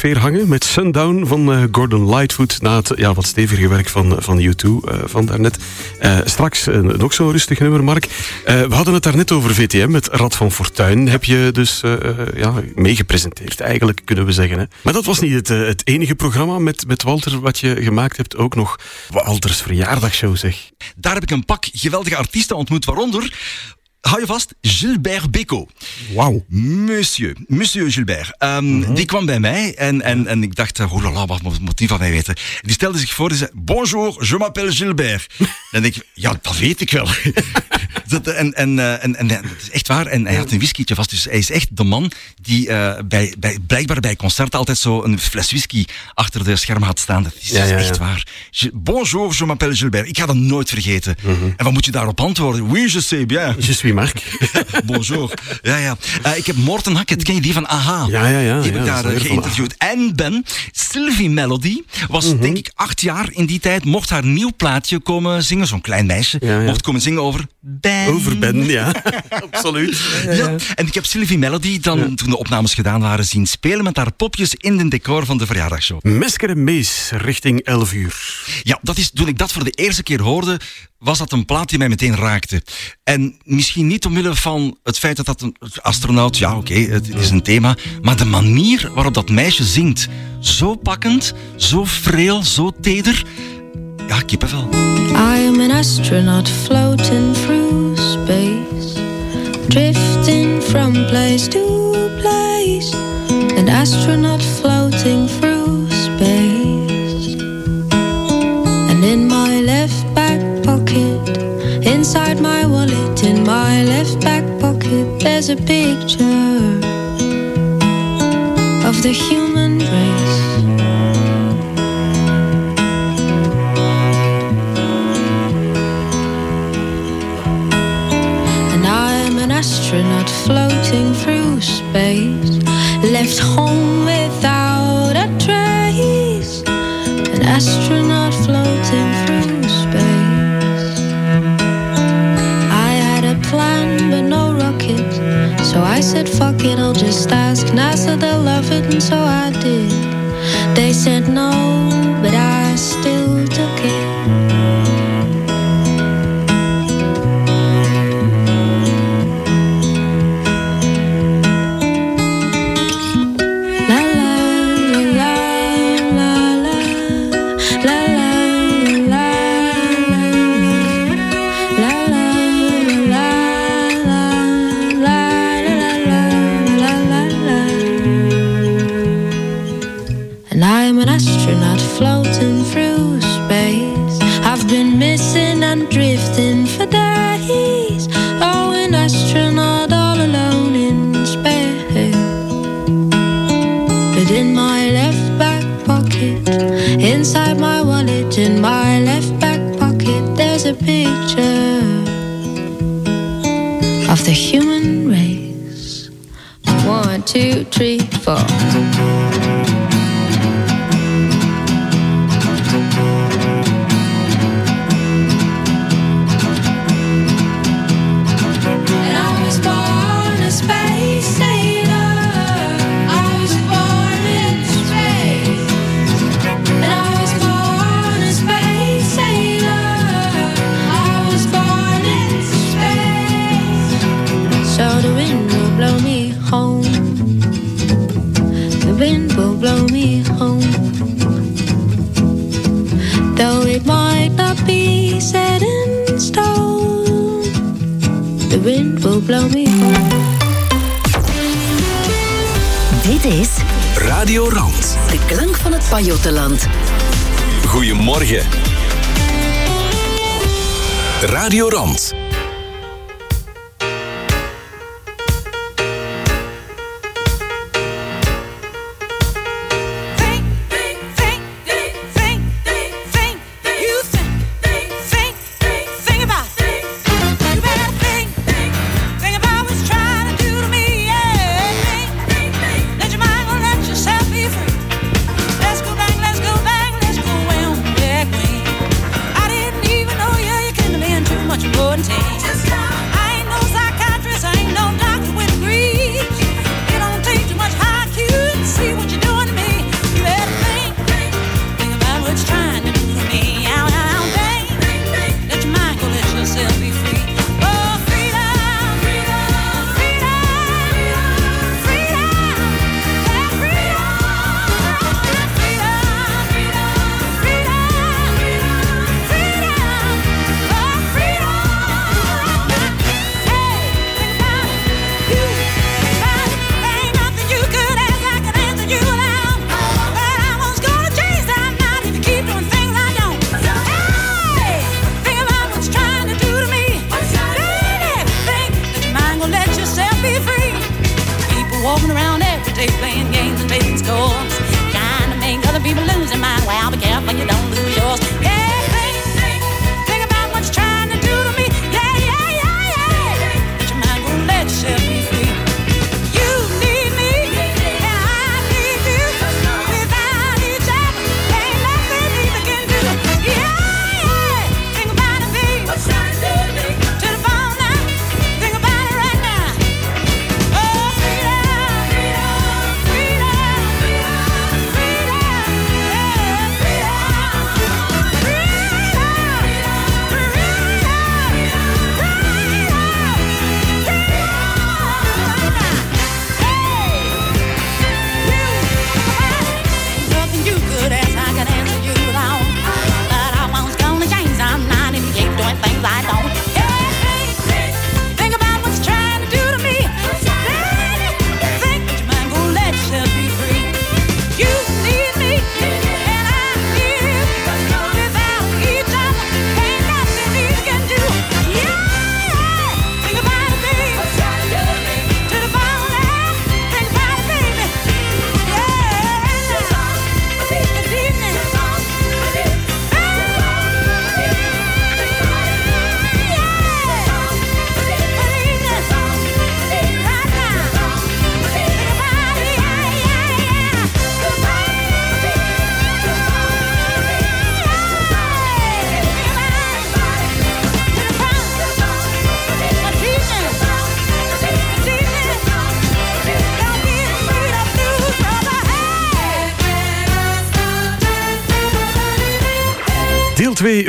Speaker 2: Sfeer hangen met Sundown van eh, Gordon Lightfoot na het ja, wat stevige werk van, van U2 eh, van daarnet. Eh straks nog zo'n rustig nummer, Mark. Eh, we hadden het daarnet over VTM, met Rad van Fortuin heb je dus eh, eh, ja, meegepresenteerd, eigenlijk kunnen we zeggen. Hè. Maar dat was niet het, eh, het enige programma met, met Walter wat je gemaakt hebt. Ook nog Walters verjaardagshow, zeg.
Speaker 3: Daar heb ik een pak geweldige artiesten ontmoet, waaronder, hou je vast, Gilbert Bécaud.
Speaker 2: Wauw.
Speaker 3: Monsieur, monsieur Gilbert. Ehm, Die kwam bij mij en, en, en ik dacht, oh la la, wat moet die van mij weten? Die stelde zich voor en zei, bonjour, je m'appelle Gilbert. [laughs] dan denk ik, ja, dat weet ik wel. [laughs] dat, en, en, eh, en, en, dat is echt waar. En hij had een whiskietje vast, dus hij is echt de man die eh, bij, bij, blijkbaar bij concerten altijd zo een fles whisky achter de schermen had staan. Dat is
Speaker 2: Ja, ja,
Speaker 3: echt
Speaker 2: ja.
Speaker 3: waar. Je- bonjour, je m'appelle Gilbert. Ik ga dat nooit vergeten. En wat moet je daarop antwoorden? Oui, je sais bien.
Speaker 2: Je suis Mark. [laughs]
Speaker 3: Bonjour. Ja, ja. Eh, ik heb Morten Hackett, ken je die van AHA?
Speaker 2: Ja, ja, ja,
Speaker 3: Die heb ik daar eh, geïnterviewd. En Ben, Sylvie Melody, was
Speaker 2: Mhm.
Speaker 3: denk ik acht jaar in die tijd, mocht haar nieuw plaatje komen zingen, zo'n klein meisje, mocht komen zingen over Ben.
Speaker 2: Over Ben, ja. [laughs] Absoluut.
Speaker 3: Ja, en ik heb Sylvie Melody dan, toen de opnames gedaan waren, zien spelen met haar popjes in de decor van de verjaardagsshow.
Speaker 2: Mesker en Mees, richting 11 uur.
Speaker 3: Ja, dat is, toen ik dat voor de eerste keer hoorde, was dat een plaat die mij meteen raakte. En misschien niet omwille van het feit dat dat een astronaut, ja oké, het, het is een thema, maar de manier waarop dat meisje zingt, zo pakkend, zo freel, zo teder, ja, kippenvel.
Speaker 8: I am an astronaut floating through space, drifting from place to place. An astronaut floating through inside my wallet, in my left back pocket, there's a picture of the human race. And I am an astronaut floating through space, left home without So I said, fuck it, I'll just ask NASA, they'll love it, and so I did. They said no, picture of the human race. One, two, three, four. Will blow me home.
Speaker 9: Dit is
Speaker 1: Radio Rand.
Speaker 9: de klank van het Pajottenland.
Speaker 1: Goedemorgen. Radio Rand.
Speaker 10: I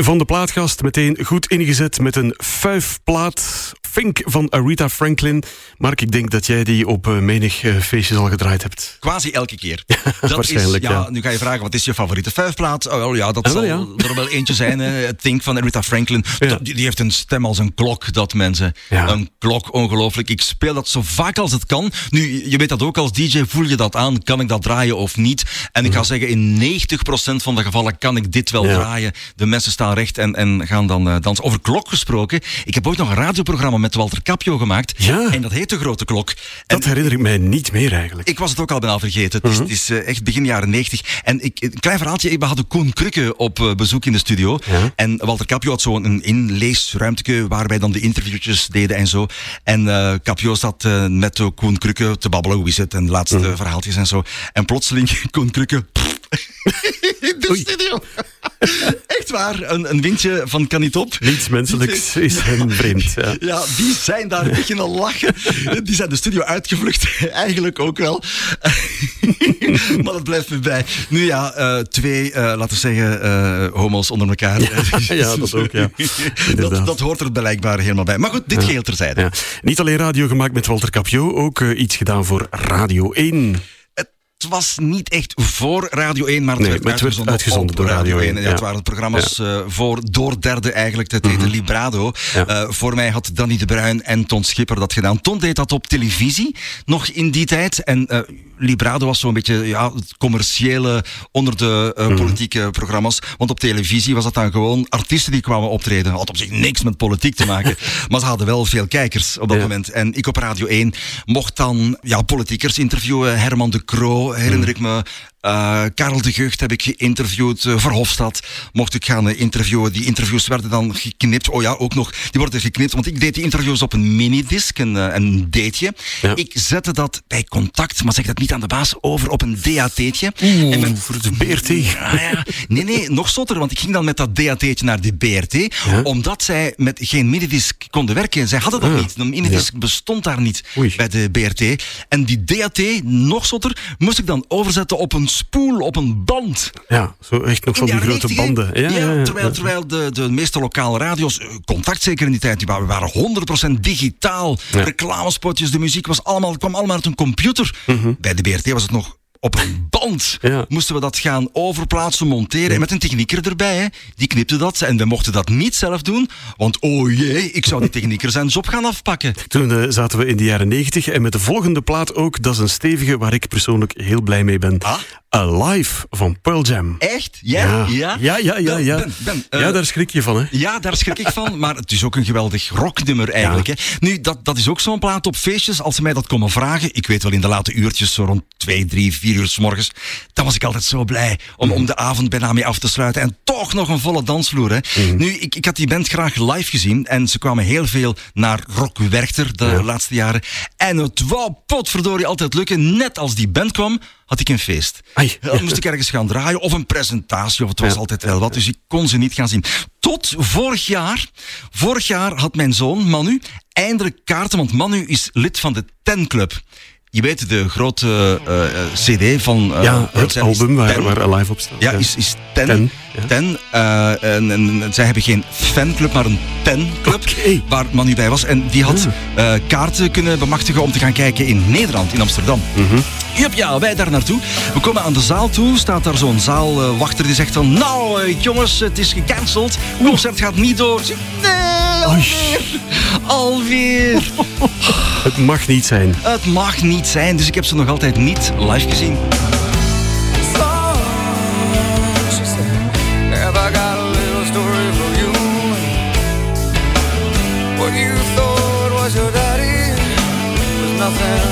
Speaker 2: Deel 2 van de plaatkast meteen goed ingezet met een fuifplaat. Fink van Aretha Franklin. Mark, ik denk dat jij die op eh, menig eh, feestjes al gedraaid hebt.
Speaker 3: Quasi elke keer. [laughs] Dat
Speaker 2: waarschijnlijk,
Speaker 3: is,
Speaker 2: ja.
Speaker 3: Nu ga je vragen, wat is je favoriete vijfplaat? Oh, wel, ja, dat
Speaker 2: Ah,
Speaker 3: zal [laughs] er wel eentje zijn. hè. Think van Aretha Franklin. Die, die heeft een stem als een klok, dat mensen. Een klok, ongelooflijk. Ik speel dat zo vaak als het kan. Nu, je weet dat ook als DJ, voel je dat aan? Kan ik dat draaien of niet? En ik ga zeggen, in 90% van de gevallen kan ik dit wel draaien. De mensen staan recht en, en gaan dan eh, dansen. Over klok gesproken. Ik heb ooit nog een radioprogramma met Walter Capio gemaakt. En dat heet De Grote Klok.
Speaker 2: Dat herinner ik mij niet meer eigenlijk.
Speaker 3: Ik was het ook al bijna vergeten. Het is, het is eh, echt begin jaren 90. En ik, een klein verhaaltje. We hadden Koen Krukke op eh, bezoek in de studio. En Walter Capio had zo'n een inleesruimteke waar wij dan de interviewtjes deden en zo. En eh Capio zat met Koen Krukke te babbelen. Hoe is het? En de laatste verhaaltjes en zo. En plotseling [laughs] Koen Krukke... [laughs] in de studio. [laughs] Echt waar. Een, een windje van kan niet op.
Speaker 2: Niets menselijks is hem vreemd. Ja. [laughs]
Speaker 3: Ja, die zijn daar beginnen lachen. Die zijn de studio uitgevlucht. [laughs] Eigenlijk ook wel. maar dat blijft me bij. Nu ja, eh, twee, eh, laten we zeggen, eh, homo's onder elkaar.
Speaker 2: ja, dat ook, ja.
Speaker 3: dat, dat hoort er blijkbaar helemaal bij. Maar goed, dit
Speaker 2: Ja.
Speaker 3: geheel terzijde.
Speaker 2: Niet alleen radio gemaakt met Walter Capio, ook iets gedaan voor Radio 1.
Speaker 3: Het was niet echt voor Radio 1, maar het
Speaker 2: Nee,
Speaker 3: werd
Speaker 2: het werd
Speaker 3: uitgezonden,
Speaker 2: door Radio 1,
Speaker 3: Ja,
Speaker 2: ja.
Speaker 3: Het waren programma's eh, voor door derde eigenlijk. Het heette Librado. Eh, voor mij had Danny de Bruin en Ton Schipper dat gedaan. Ton deed dat op televisie, nog in die tijd. En eh, Librado was zo'n beetje ja, het commerciële onder de eh, politieke programma's. Want op televisie was dat dan gewoon artiesten die kwamen optreden. Had op zich niks met politiek te maken. [laughs] maar ze hadden wel veel kijkers op dat
Speaker 2: Ja.
Speaker 3: moment. En ik op Radio 1 mocht dan ja, politiekers interviewen. Herman de Croo herinner ik me. Eh, Karel de Gucht heb ik geïnterviewd. eh, Verhofstadt mocht ik gaan eh, interviewen. Die interviews werden dan geknipt. Oh ja, ook nog. Die worden geknipt. Want ik deed die interviews op een minidisc, een, een dateje. Ik zette dat bij contact, maar zeg dat niet aan de baas, over op een DAT'tje. En met-
Speaker 2: voor de BRT.
Speaker 3: Ja, ja. Nee, nee, nog zotter. Want ik ging dan met dat DAT'tje naar de BRT. Omdat zij met geen minidisc konden werken. Zij hadden dat
Speaker 2: Ah,
Speaker 3: niet. Een minidisc bestond daar niet bij de BRT. En die DAT, nog zotter, moest ik dan overzetten op een spoel, op een band.
Speaker 2: Ja, zo echt nog van die grote
Speaker 3: jaren 90,
Speaker 2: banden. Ja, ja, ja.
Speaker 3: terwijl, terwijl de, de meeste lokale radio's, eh, contact zeker in die tijd, die waren, waren 100% digitaal.
Speaker 2: Ja.
Speaker 3: Reclamespotjes, de muziek was allemaal, kwam allemaal uit een computer.
Speaker 2: Mhm.
Speaker 3: Bij de BRT was het nog op een band. Moesten we dat gaan overplaatsen, monteren. En met een technieker erbij. Hè. Die knipte dat. En we mochten dat niet zelf doen. Want oh jee, ik zou die technieker zijn job gaan afpakken.
Speaker 2: Toen eh, zaten we in de jaren 90 en met de volgende plaat ook. Dat is een stevige waar ik persoonlijk heel blij mee ben. Alive van Pearl Jam.
Speaker 3: Echt? Ja?
Speaker 2: Ja, ja, ja. ja, ja.
Speaker 3: Ben, Ben, eh,
Speaker 2: ja daar schrik je van, hè?
Speaker 3: Ja, daar schrik ik van. Maar het is ook een geweldig rocknummer eigenlijk. Hè. Nu, dat, dat is ook zo'n plaat op feestjes. Als ze mij dat komen vragen, ik weet wel in de late uurtjes, zo rond 2, 3, 4 uur s morgens, dan was ik altijd zo blij om, om de avond bijna mee af te sluiten. En toch nog een volle dansvloer. Hè. Nu, ik, ik had die band graag live gezien en ze kwamen heel veel naar Rock Werchter de laatste jaren. En het wou potverdorie altijd lukken. Net als die band kwam, had ik een feest. Dan moest ik ergens gaan draaien of een presentatie, of het was
Speaker 2: Ja.
Speaker 3: altijd wel wat. Dus ik kon ze niet gaan zien. Tot vorig jaar. Vorig jaar had mijn zoon Manu eindelijk kaarten, want Manu is lid van de Ten Club. Je weet, de grote eh, eh, CD van. eh,
Speaker 2: ja, het album waar,
Speaker 3: Ten.
Speaker 2: waar Alive op staat.
Speaker 3: Ja, is, is Ten.
Speaker 2: Ten,
Speaker 3: Ten. en, en zij hebben geen fanclub, maar een Ten-club. Waar Manu bij was. En die had eh, kaarten kunnen bemachtigen om te gaan kijken in Nederland, in Amsterdam. Jup, ja, wij daar naartoe. We komen aan de zaal toe. Staat daar zo'n zaalwachter die zegt van... Nou, jongens, het is gecanceld. Het concert gaat niet door. Nee, alweer. Alweer. [laughs]
Speaker 2: Het mag niet zijn.
Speaker 3: Het mag niet zijn, dus ik heb ze nog altijd niet live gezien.
Speaker 4: She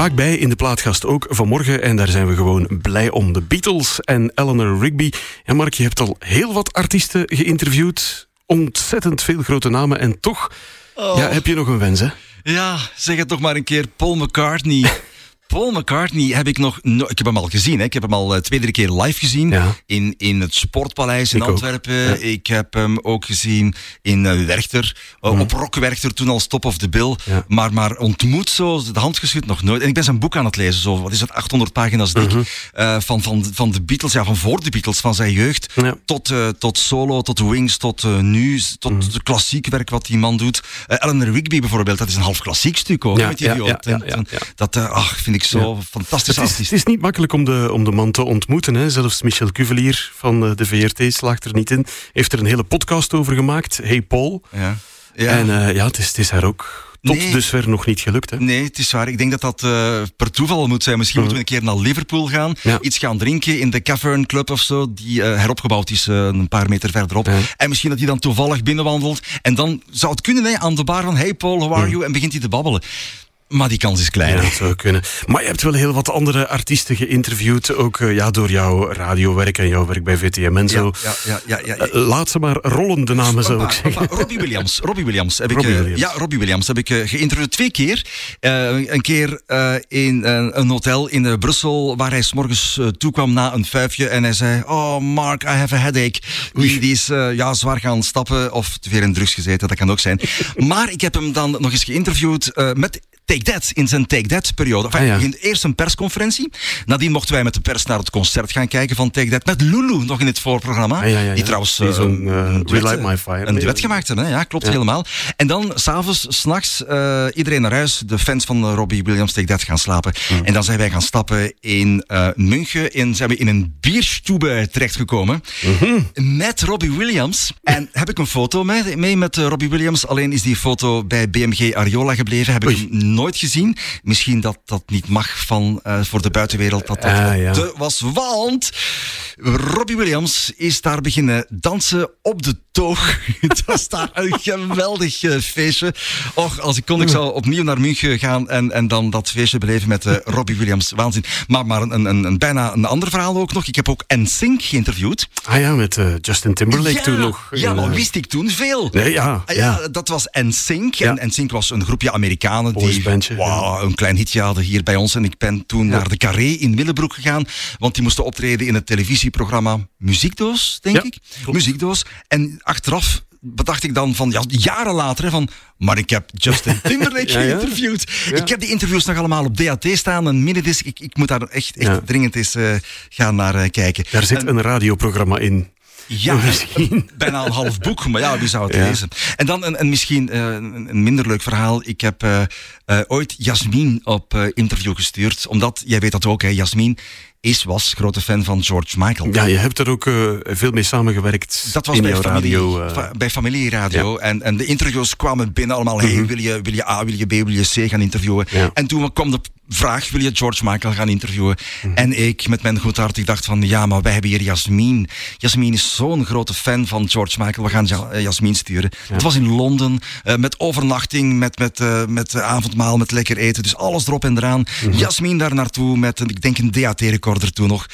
Speaker 2: vaak bij in de plaatgast ook vanmorgen. En daar zijn we gewoon blij om. De Beatles en Eleanor Rigby. En Mark, je hebt al heel wat artiesten geïnterviewd. Ontzettend veel grote namen. En toch ja, oh. heb je nog een wens, hè?
Speaker 3: Ja, zeg het toch maar een keer. Paul McCartney. Paul McCartney heb ik nog... no- ik heb hem al gezien. Hè. Ik heb hem al eh, twee, drie keer live gezien.
Speaker 2: Ja.
Speaker 3: In, in het Sportpaleis in
Speaker 2: Ik.
Speaker 3: Antwerpen.
Speaker 2: Ja.
Speaker 3: Ik heb hem ook gezien in eh, Werchter. eh, Op Rock Werchter, toen al Stop of the Bill.
Speaker 2: Ja.
Speaker 3: Maar, maar ontmoet zo, de hand geschud nog nooit. En ik ben zijn boek aan het lezen. Zo, wat is het, 800 pagina's dik. eh, van, van, van de Beatles, ja, van voor de Beatles, van zijn jeugd. Tot, tot solo, tot Wings, tot nu. Tot de klassiek werk wat die man doet. Eleanor Rigby bijvoorbeeld, dat is een half klassiek stuk ook.
Speaker 2: Ja,
Speaker 3: met die
Speaker 2: ja.
Speaker 3: Dat ach, vind ik zo fantastisch
Speaker 2: Het is,
Speaker 3: artiest.
Speaker 2: het is niet makkelijk om de, om de man te ontmoeten. Hè. Zelfs Michel Cuvelier van eh, de VRT slaagt er niet in. Heeft er een hele podcast over gemaakt. Hey Paul.
Speaker 3: Ja. Ja.
Speaker 2: En eh, ja, het is, het is haar ook tot
Speaker 3: Nee.
Speaker 2: dusver nog niet gelukt. Hè.
Speaker 3: Nee, het is waar. Ik denk dat dat eh, per toeval moet zijn. Misschien moeten we een keer naar Liverpool gaan.
Speaker 2: Ja.
Speaker 3: Iets gaan drinken in de Cavern Club of zo. Die heropgebouwd is een paar meter verderop. En misschien dat hij dan toevallig binnenwandelt. En dan zou het kunnen hè, aan de bar van... Hey Paul, how are you? En begint hij te babbelen. Maar die kans is klein.
Speaker 2: Ja, dat zou kunnen. Maar je hebt wel heel wat andere artiesten geïnterviewd. Ook eh, ja, door jouw radiowerk en jouw werk bij VTM en zo.
Speaker 3: Ja, ja, ja, ja, ja.
Speaker 2: Eh, laat ze maar rollen, de namen zou ik zeggen.
Speaker 3: Robbie Williams. Robbie Williams heb
Speaker 2: Robbie
Speaker 3: ik. eh,
Speaker 2: Williams.
Speaker 3: Ja, Robbie Williams heb ik eh, geïnterviewd twee keer. Eh, een keer eh, in eh, een hotel in eh, Brussel waar hij s'morgens uh, toekwam na een vijfje en hij zei: Oh, Mark, I have a headache. Die, die is eh, ja, zwaar gaan stappen of veel in drugs gezeten, dat kan ook zijn. [laughs] maar ik heb hem dan nog eens geïnterviewd eh, met. Take That, in zijn Take That-periode. Enfin,
Speaker 2: Ah, ja.
Speaker 3: Eerst een persconferentie. Nadien mochten wij met de pers naar het concert gaan kijken van Take That. Met Lulu nog in het voorprogramma.
Speaker 2: Ah, ja, ja, ja.
Speaker 3: Die trouwens
Speaker 2: Die
Speaker 3: eh,
Speaker 2: eh,
Speaker 3: een
Speaker 2: We
Speaker 3: duet,
Speaker 2: My Fire.
Speaker 3: Een duet gemaakt hebben, hè? ja, klopt helemaal. En dan s'avonds, s'nachts, eh iedereen naar huis. De fans van Robbie Williams Take That gaan slapen. En dan zijn wij gaan stappen in eh, München. En zijn we in een bierstube terechtgekomen. Met Robbie Williams. En heb ik een foto mee, mee met Robbie Williams. Alleen is die foto bij BMG Ariola gebleven. Heb ik hem nooit gezien. Misschien dat dat niet mag van, eh, voor de buitenwereld. Dat dat
Speaker 2: Ah, ja.
Speaker 3: te was. Want Robbie Williams is daar beginnen dansen op de toog. [laughs] Het was daar een geweldig eh, feestje. Och, als ik kon, ik zou opnieuw naar München gaan en, en dan dat feestje beleven met eh, Robbie Williams. Waanzin. Maar, maar een, een, een, bijna een ander verhaal ook nog. Ik heb ook NSYNC geïnterviewd.
Speaker 2: Ah ja, met Justin Timberlake
Speaker 3: ja,
Speaker 2: toen nog.
Speaker 3: Ja, maar wist ik toen veel.
Speaker 2: Nee, ja.
Speaker 3: Ah,
Speaker 2: ja.
Speaker 3: Ja, dat was NSYNC.
Speaker 2: Ja.
Speaker 3: En NSYNC was een groepje Amerikanen die Wauw, een klein hitje hadden hier bij ons. En ik ben toen naar de Carré in Willebroek gegaan. Want die moesten optreden in het televisieprogramma Muziekdoos, denk
Speaker 2: Ja,
Speaker 3: ik.
Speaker 2: klopt.
Speaker 3: Muziekdoos. En achteraf bedacht ik dan van, ja, jaren later, hè, van... Maar ik heb Justin [laughs] Timberlake
Speaker 2: Ja, ja.
Speaker 3: geïnterviewd.
Speaker 2: Ja.
Speaker 3: Ik heb die interviews nog allemaal op DAT staan. Een minidisc. Ik, ik moet daar echt, echt dringend eens eh, gaan naar eh, kijken.
Speaker 2: Daar zit
Speaker 3: En-
Speaker 2: een radioprogramma in.
Speaker 3: Ja,
Speaker 2: Misschien.
Speaker 3: bijna een half boek, maar ja, wie zou het
Speaker 2: Ja.
Speaker 3: lezen? En dan een, een misschien eh, een, minder leuk verhaal. Ik heb eh, eh, ooit Jasmin op interview gestuurd, omdat, jij weet dat ook, hè, Jasmin is, was grote fan van George Michael.
Speaker 2: Ja, je hebt er ook veel mee samengewerkt
Speaker 3: Dat was
Speaker 2: in
Speaker 3: bij,
Speaker 2: jouw
Speaker 3: familie,
Speaker 2: radio.
Speaker 3: bij familieradio. En, en de interviews kwamen binnen allemaal. Hey, wil, je, wil je A, wil je B, wil je C gaan interviewen?
Speaker 2: Mhm. Ja.
Speaker 3: En toen kwam de vraag, wil je George Michael gaan interviewen?
Speaker 2: Mhm.
Speaker 3: En ik met mijn goed hart, ik dacht van, ja, maar wij hebben hier Jasmin. Jasmin is zo'n grote fan van George Michael. We gaan Ja- eh, Jasmin sturen. Het was in Londen, eh, met overnachting, met, met, eh, met avondmaal, met lekker eten. Dus alles erop en eraan.
Speaker 2: Mhm.
Speaker 3: Jasmin daar naartoe met, een, ik denk, een DAT-recorder toen nog.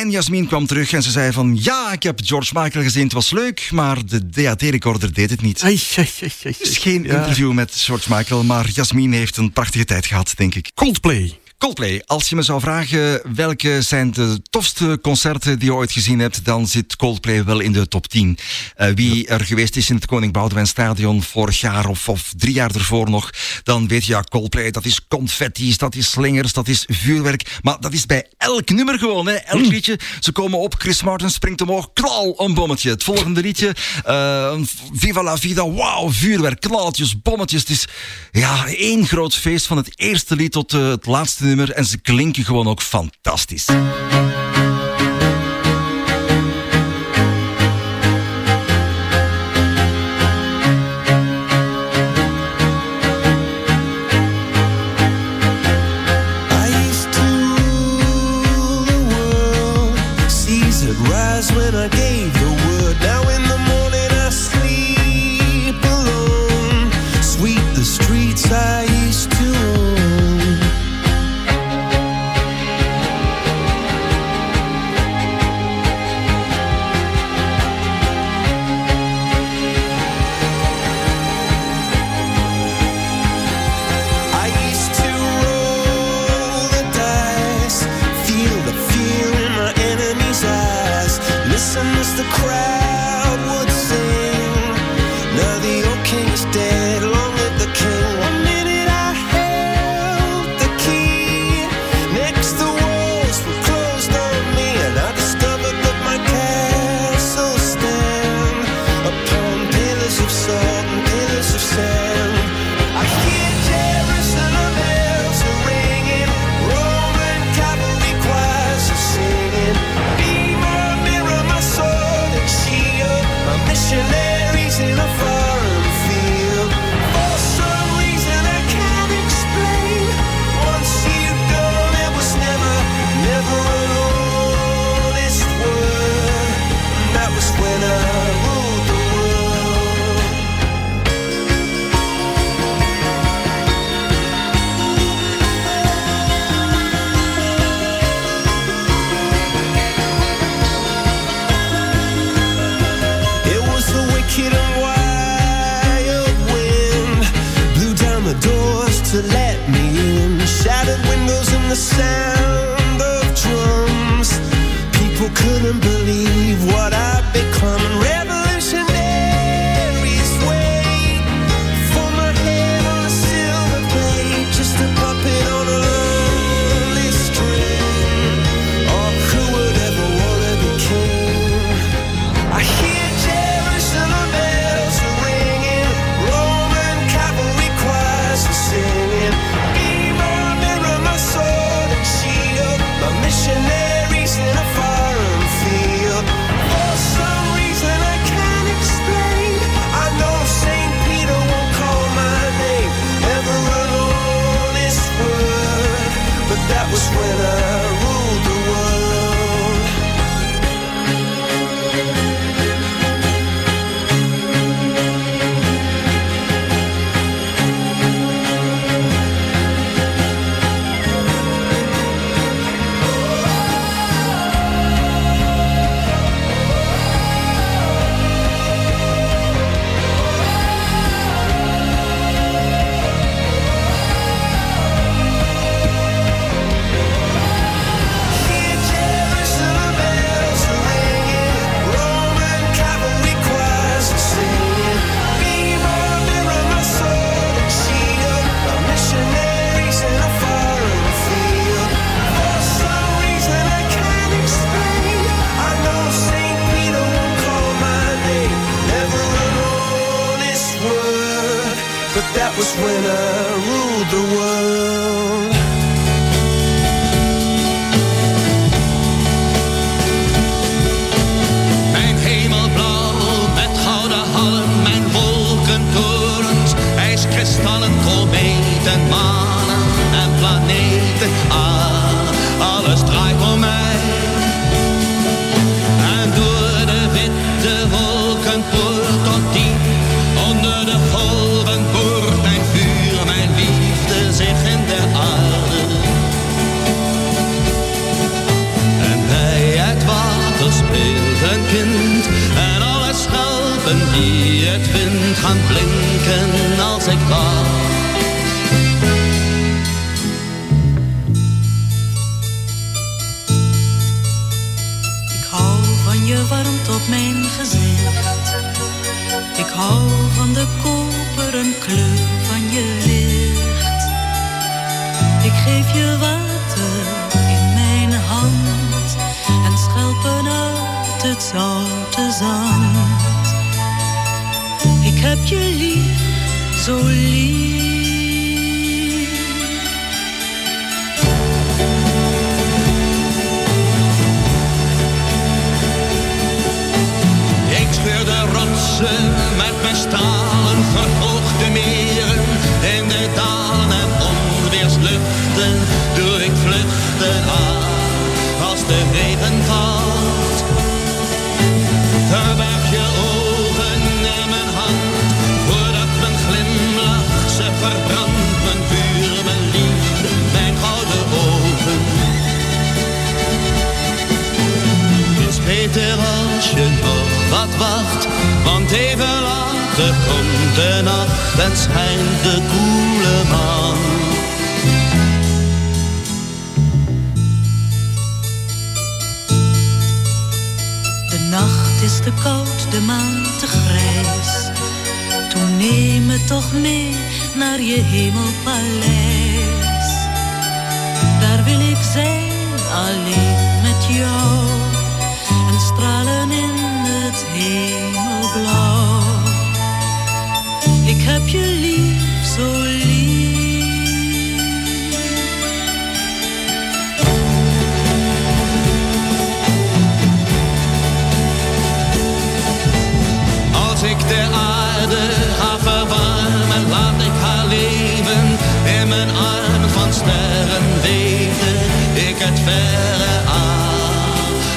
Speaker 3: En Jasmin kwam terug en ze zei van... Ja, ik heb George Michael gezien, het was leuk, maar de DAT-recorder deed het niet.
Speaker 2: Ai, ai, ai, ai.
Speaker 3: Dus geen interview met George Michael, maar Jasmin heeft een prachtige tijd gehad, denk ik.
Speaker 2: Coldplay.
Speaker 3: Coldplay, als je me zou vragen welke zijn de tofste concerten die je ooit gezien hebt, dan zit Coldplay wel in de top 10. Eh, wie er geweest is in het Koning Boudewijn Stadion vorig jaar of, of drie jaar ervoor nog, dan weet je, ja, Coldplay, dat is confetti's, dat is slingers, dat is vuurwerk. Maar dat is bij elk nummer gewoon, hè. elk liedje. Ze komen op, Chris Martin springt omhoog, knal, een bommetje. Het volgende liedje, eh, Viva la Vida, wauw, vuurwerk, knalletjes, bommetjes. Het is ja, één groot feest van het eerste lied tot eh, het laatste nummer. En ze klinken gewoon ook fantastisch.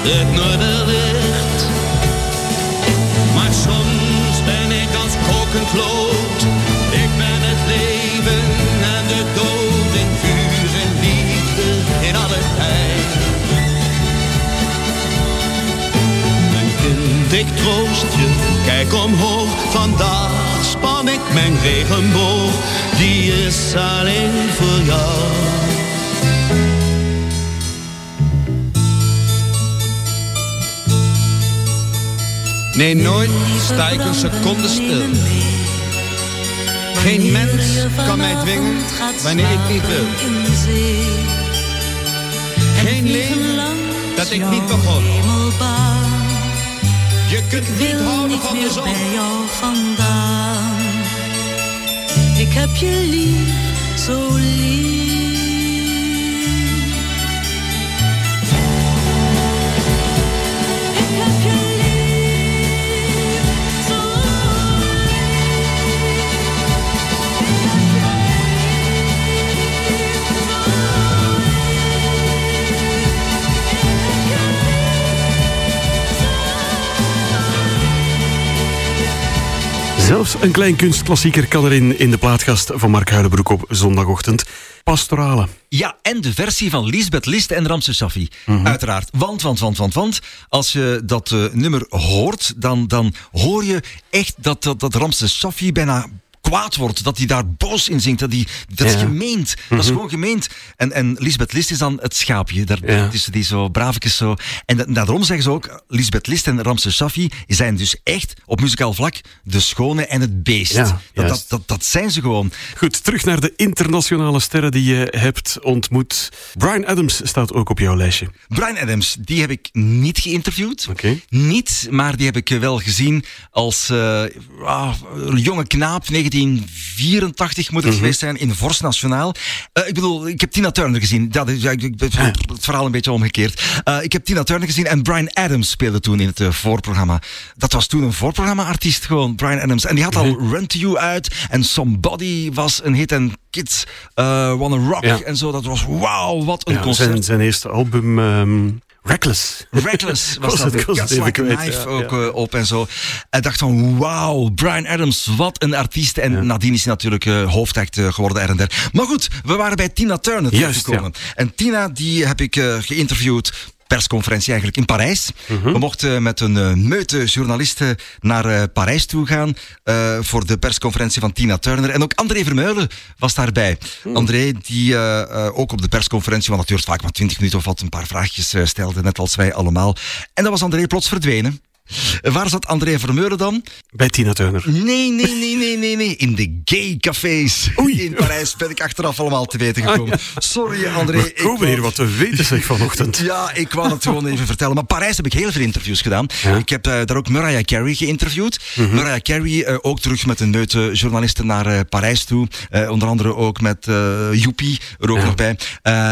Speaker 11: Het noorderlicht. Maar soms ben ik als kokend lood. Ik ben het leven en de dood in vuur en liefde in alle tijd. Mijn kind, ik troost je, kijk omhoog. Vandaag span ik mijn regenboog, die is alleen voor jou. Nee, nooit sta ik een seconde stil. Geen mens kan mij dwingen wanneer ik niet wil. Geen leven dat ik niet begon. Je kunt niet houden van de zon.
Speaker 12: Ik heb je lief, zo lief.
Speaker 2: Zelfs een klein kunstklassieker kan erin in de plaatkast van Mark Huilenbroek op zondagochtend. Pastorale.
Speaker 3: Ja, en de versie van Lisbeth List en Ramses Safi. Uiteraard. Want, want, want, want, want. Als je dat eh, nummer hoort, dan, dan hoor je echt dat, dat, dat Ramses Safi bijna kwaad wordt. Dat hij daar boos in zingt. Dat, hij, dat is
Speaker 2: Ja.
Speaker 3: gemeend. Dat is
Speaker 2: Mhm.
Speaker 3: gewoon gemeend. En, en Lisbeth List is dan het schaapje. Daar,
Speaker 2: Ja.
Speaker 3: tussen die zo braafjes zo. En dat, daarom zeggen ze ook, Lisbeth List en Ramses Safi zijn dus echt op muzikaal vlak de schone en het beest.
Speaker 2: Ja,
Speaker 3: dat, dat, dat, dat zijn ze gewoon.
Speaker 2: Goed, terug naar de internationale sterren die je hebt ontmoet. Brian Adams staat ook op jouw lijstje.
Speaker 3: Brian Adams, die heb ik niet geïnterviewd. Niet, maar die heb ik wel gezien als eh, ah, jonge knaap, 1984 moet het
Speaker 2: Mhm.
Speaker 3: geweest zijn, in Vorst Nationaal. Eh, ik bedoel, ik heb Tina Turner gezien. Dat is, ik- ik- het verhaal een beetje omgekeerd. Eh, ik heb Tina Turner gezien en Brian Adams speelde toen in het eh, voorprogramma. Dat was toen een voorprogramma-artiest gewoon, Brian Adams. En die had al
Speaker 2: Mhm.
Speaker 3: Run To You uit en Somebody was een hit en Kids Wanna Rock
Speaker 2: Ja.
Speaker 3: en zo. Dat was wauw, wat een
Speaker 2: Ja,
Speaker 3: concert.
Speaker 2: zijn, zijn eerste album, ehm, Reckless.
Speaker 3: Reckless [laughs] was
Speaker 2: Was
Speaker 3: dat.
Speaker 2: was even kwijt, ja,
Speaker 3: ook
Speaker 2: ja.
Speaker 3: eh, op en zo. En dacht van, wauw, Brian Adams, wat een artiest. En nadien is hij natuurlijk eh, hoofdact geworden er en der. Maar goed, we waren bij Tina Turner
Speaker 2: Juist,
Speaker 3: teruggekomen. En Tina, die heb ik eh, geïnterviewd persconferentie eigenlijk in Parijs.
Speaker 2: Mhm.
Speaker 3: We mochten met een eh, meute journalisten naar eh, Parijs toe gaan eh, voor de persconferentie van Tina Turner. En ook André Vermeulen was daarbij.
Speaker 2: Hmm.
Speaker 3: André, die ook op de persconferentie, want dat duurt vaak maar 20 minuten of wat, een paar vraagjes stelde, net als wij allemaal. En dan was André plots verdwenen. Waar zat André Vermeulen dan?
Speaker 2: Bij Tina Turner.
Speaker 3: Nee, nee, nee, nee, nee, nee. In de gay cafés in Parijs ben ik achteraf allemaal te weten gekomen. Sorry, André.
Speaker 2: We
Speaker 3: ik
Speaker 2: komen
Speaker 3: wou-
Speaker 2: hier wat te weten zeg vanochtend.
Speaker 3: ja, ik wou het gewoon even vertellen. Maar Parijs heb ik heel veel interviews gedaan. Ik heb eh, daar ook Mariah Carey geïnterviewd.
Speaker 2: Mhm.
Speaker 3: Mariah Carey eh, ook terug met een meute journalisten naar eh, Parijs toe. Onder andere ook met Joepie er ook nog bij.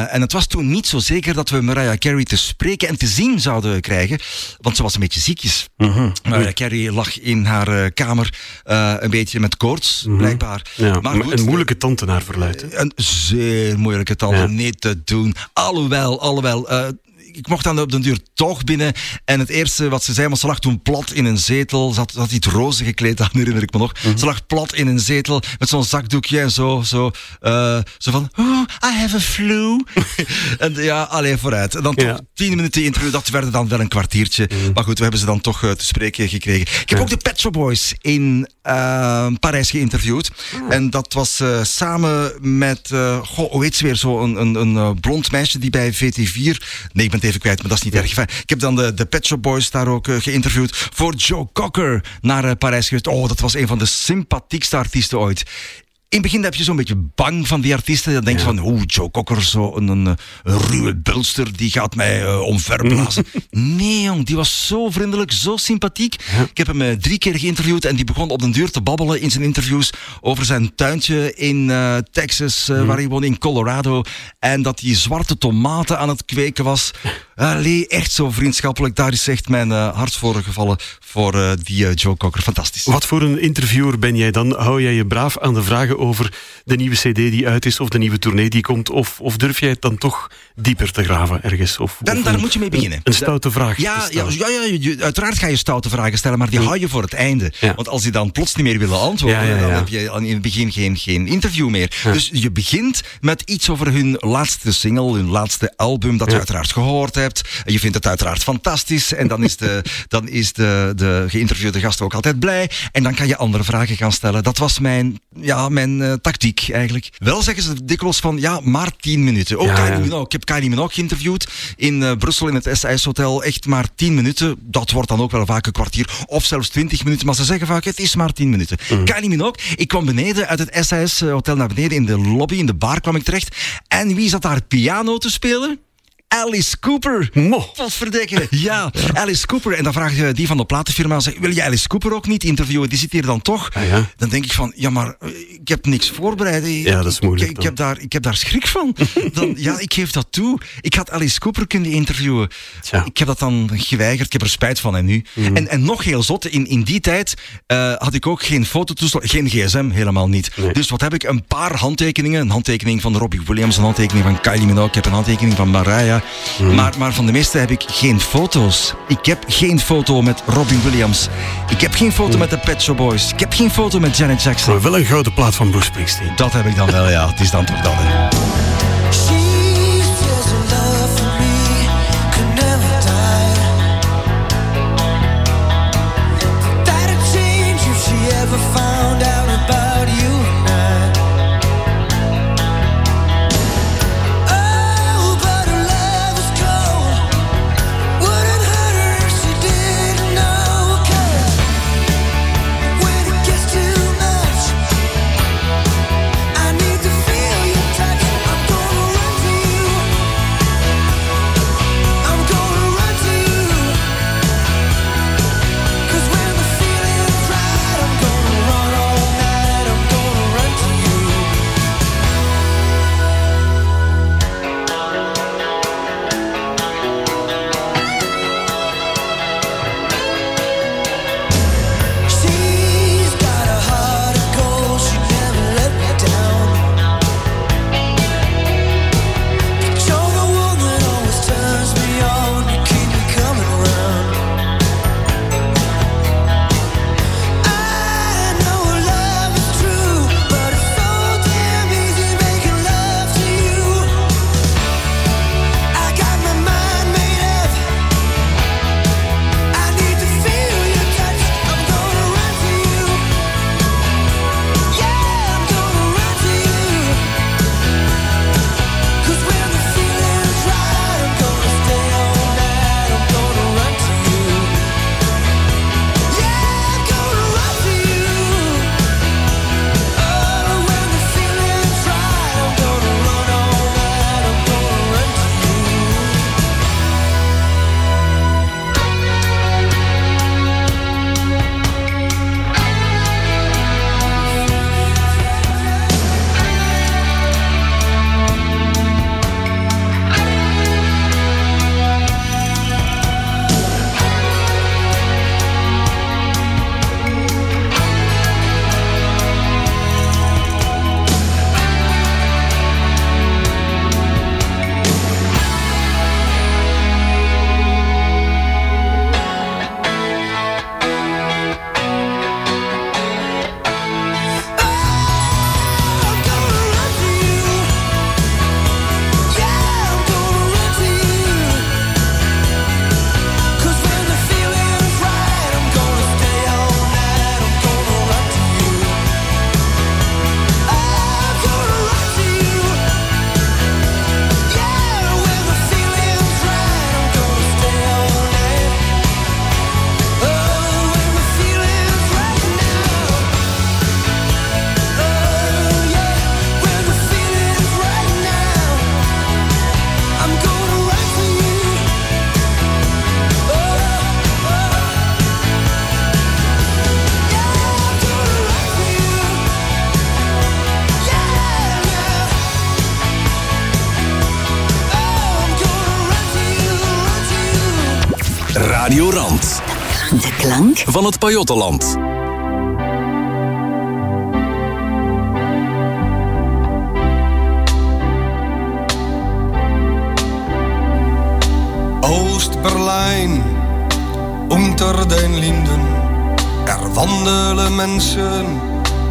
Speaker 3: En het was toen niet zo zeker dat we Mariah Carey te spreken en te zien zouden krijgen. Want ze was een beetje ziekjes.
Speaker 2: Mhm.
Speaker 3: Mariah Carey lag in haar eh, kamer eh, een beetje met koorts, blijkbaar.
Speaker 2: Mhm. Ja,
Speaker 3: maar goed,
Speaker 2: een moeilijke tante naar verluidt.
Speaker 3: een zeer moeilijke
Speaker 2: Ja.
Speaker 3: om niet te doen. Alhoewel, alhoewel. Ik mocht dan op den duur toch binnen. En het eerste wat ze zei, want ze lag toen plat in een zetel. Ze had, had iets roze gekleed, dat [laughs] herinner ik me nog.
Speaker 2: Mhm.
Speaker 3: Ze lag plat in een zetel met zo'n zakdoekje en zo. Zo, eh, zo van, oh, I have a flu. [laughs] en ja, alleen vooruit. En dan toch
Speaker 2: Ja. Mhm.
Speaker 3: tien minuten interview, dat werden dan wel een kwartiertje. Maar goed, we hebben ze dan toch eh, te spreken gekregen. Ik heb ook de Pet Shop Boys in eh, Parijs geïnterviewd.
Speaker 2: Ah.
Speaker 3: En dat was samen met, goh, hoe heet ze weer, zo een, een, een blond meisje die bij VT4, nee ik ben het even kwijt, maar dat is niet erg. Ik heb dan de, de Pet Shop Boys daar ook eh, geïnterviewd. Voor Joe Cocker naar eh, Parijs geweest. Oh, dat was een van de sympathiekste artiesten ooit. In het begin heb je zo'n beetje bang van die artiesten. Dan denk je van, oeh, Joe Cocker, zo een, een, ruwe bulster, die gaat mij eh, omverblazen. [laughs] nee, jong, die was zo vriendelijk, zo sympathiek. Ik heb hem eh, drie keer geïnterviewd en die begon op den duur te babbelen in zijn interviews over zijn tuintje in eh, Texas, eh, waar hij woonde, in Colorado. En dat hij zwarte tomaten aan het kweken was. Allee, echt zo vriendschappelijk. Daar is echt mijn eh, hart voor gevallen voor eh, die eh, Joe Cocker. Fantastisch.
Speaker 2: Wat voor een interviewer ben jij dan? Hou jij je braaf aan de vragen over de nieuwe CD die uit is of de nieuwe tournee die komt? Of, of durf jij het dan toch dieper te graven ergens? Of,
Speaker 3: Dan,
Speaker 2: of
Speaker 3: daar
Speaker 2: een-
Speaker 3: moet je mee beginnen.
Speaker 2: Een, stoute vraag.
Speaker 3: Ja, ja, ja, uiteraard ga je stoute vragen stellen, maar die hou je voor het einde. Want als die dan plots niet meer willen antwoorden,
Speaker 2: Ja,
Speaker 3: dan heb je aan- in het begin geen, geen interview meer. Dus je begint met iets over hun laatste single, hun laatste album, dat je uiteraard gehoord hebt. Je vindt het uiteraard fantastisch. En dan is, de, [laughs] dan is de, de geïnterviewde gast ook altijd blij. En dan kan je andere vragen gaan stellen. Dat was mijn, ja, mijn eh, tactiek eigenlijk. Wel zeggen ze dikwijls van, ja, maar tien minuten. Oh,
Speaker 2: Ja,
Speaker 3: Kylie
Speaker 2: ja.
Speaker 3: Minogue. Ik heb Kylie Minogue geïnterviewd in eh, Brussel in het SAS Hotel. Echt maar 10 minuten. Dat wordt dan ook wel vaak een kwartier of zelfs 20 minuten. Maar ze zeggen vaak, het is maar 10 minuten. Kylie Minogue. Ik kwam beneden uit het SAS Hotel naar beneden. In de lobby, in de bar kwam ik terecht. En wie zat daar piano te spelen? Alice Cooper. Verdekken. [laughs] Ja, Alice Cooper. En dan vraag je die van de platenfirma, zeg, wil je Alice Cooper ook niet interviewen? Die zit hier dan toch? Dan denk ik van, ja, maar eh, ik heb niks voorbereid.
Speaker 2: Ja, dat is moeilijk
Speaker 3: Ik, ik, heb, daar, ik heb daar schrik van. [laughs] Dan, ja, ik geef dat toe. Ik had Alice Cooper kunnen interviewen. Ik heb dat dan geweigerd. Ik heb er spijt van en nu.
Speaker 2: Mhm.
Speaker 3: En, en nog heel zot, in, in die tijd eh, had ik ook geen fototoestel, geen gsm, helemaal niet. Dus wat heb ik? Een paar handtekeningen. Een handtekening van Robbie Williams, een handtekening van Kylie Minogue. Ik heb een handtekening van Mariah.
Speaker 2: Mhm.
Speaker 3: Maar, maar van de meeste heb ik geen foto's. Ik heb geen foto met Robin Williams. Ik heb geen foto met de Pet Shop Boys. Ik heb geen foto met Janet Jackson.
Speaker 2: Maar wel een gouden plaat van Bruce Springsteen.
Speaker 3: Dat heb ik dan wel, ja. Het is dan toch dat, hè.
Speaker 1: Van het Pajottenland.
Speaker 13: Oost-Berlijn, unter den Linden. Er wandelen mensen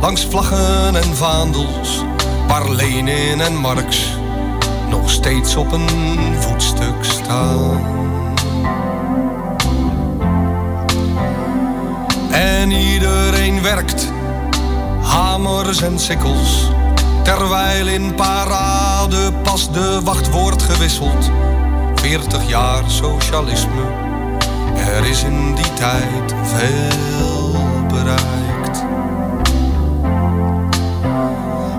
Speaker 13: langs vlaggen en vaandels, waar Lenin en Marx nog steeds op een voetstuk staan. Werkt, hamers en sikkels, terwijl in parade pas de wacht wordt gewisseld. 40 jaar socialisme, er is in die tijd veel bereikt.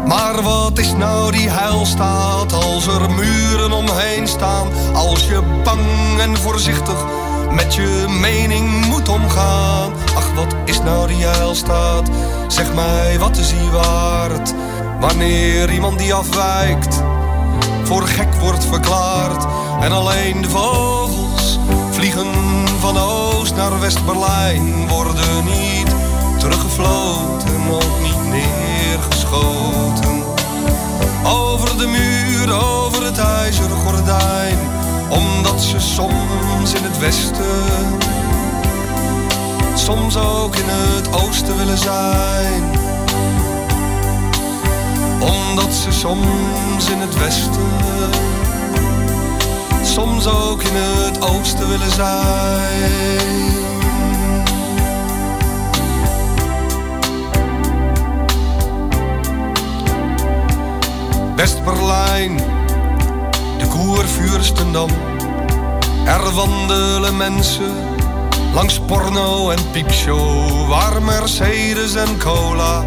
Speaker 13: Maar wat is nou die heilstaat als er muren omheen staan? Als je bang en voorzichtig met je mening moet omgaan. Wat is nou die heilstaat? Zeg mij, wat is die waard? Wanneer iemand die afwijkt, voor gek wordt verklaard. En alleen de vogels vliegen van Oost naar West-Berlijn. Worden niet teruggefloten, ook niet neergeschoten. Over de muur, over het ijzeren gordijn. Omdat ze soms in het westen, soms ook in het oosten willen zijn. Omdat ze soms in het westen, soms ook in het oosten willen zijn. West-Berlijn, de Koervuurstendam. Er wandelen mensen langs porno en piepshow, waar Mercedes en cola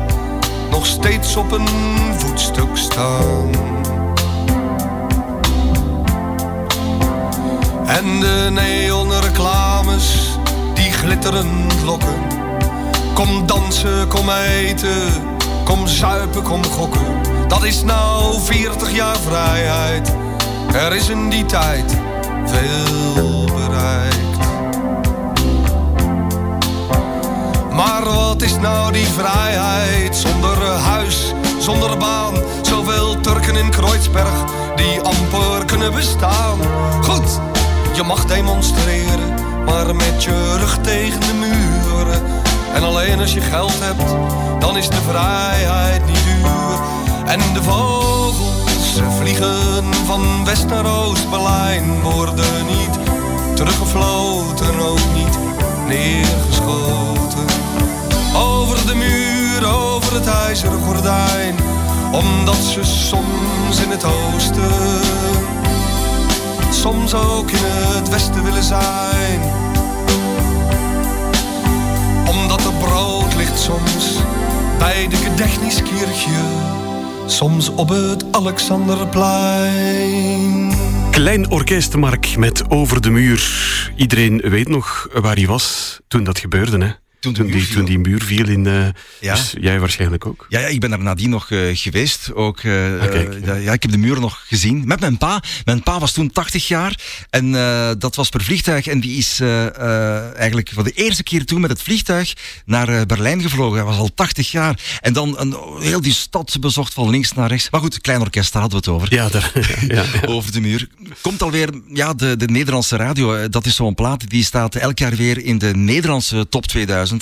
Speaker 13: nog steeds op een voetstuk staan. En de neonreclames die glitterend lokken. Kom dansen, kom eten, kom zuipen, kom gokken. Dat is nou 40 jaar vrijheid. Er is in die tijd veel bereikt. Wat is nou die vrijheid zonder huis, zonder baan? Zoveel Turken in Kreuzberg die amper kunnen bestaan. Goed, je mag demonstreren, maar met je rug tegen de muren. En alleen als je geld hebt, dan is de vrijheid niet duur. En de vogels vliegen van West naar Oost-Berlijn, worden niet teruggefloten, ook niet neergeschoten. Over de muur, over het ijzeren gordijn, omdat ze soms in het oosten, soms ook in het westen willen zijn. Omdat er brood ligt soms bij de Gedächtniskirche, soms op het Alexanderplein.
Speaker 2: Klein orkest, Mark, met Over de Muur. Iedereen weet nog waar hij was toen dat gebeurde, hè?
Speaker 3: Toen,
Speaker 2: die, toen die muur viel in... eh,
Speaker 3: Ja.
Speaker 2: dus jij waarschijnlijk ook.
Speaker 3: Ja, ja, ik ben er nadien nog eh, geweest. Ook,
Speaker 2: kijk,
Speaker 3: eh, ja. ja, ik heb de muren nog gezien. Met mijn pa. Mijn pa was toen 80 jaar. En dat was per vliegtuig. En die is eigenlijk voor de eerste keer toen met het vliegtuig naar Berlijn gevlogen. Hij was al 80 jaar. En dan een, heel die stad bezocht van links naar rechts. Maar goed, klein orkest, daar hadden we het over.
Speaker 2: Ja, daar, [laughs] ja. [laughs]
Speaker 3: Over de muur. Komt alweer, ja, de, de Nederlandse radio. Dat is zo'n plaat. Die staat elk jaar weer in de Nederlandse top 2000.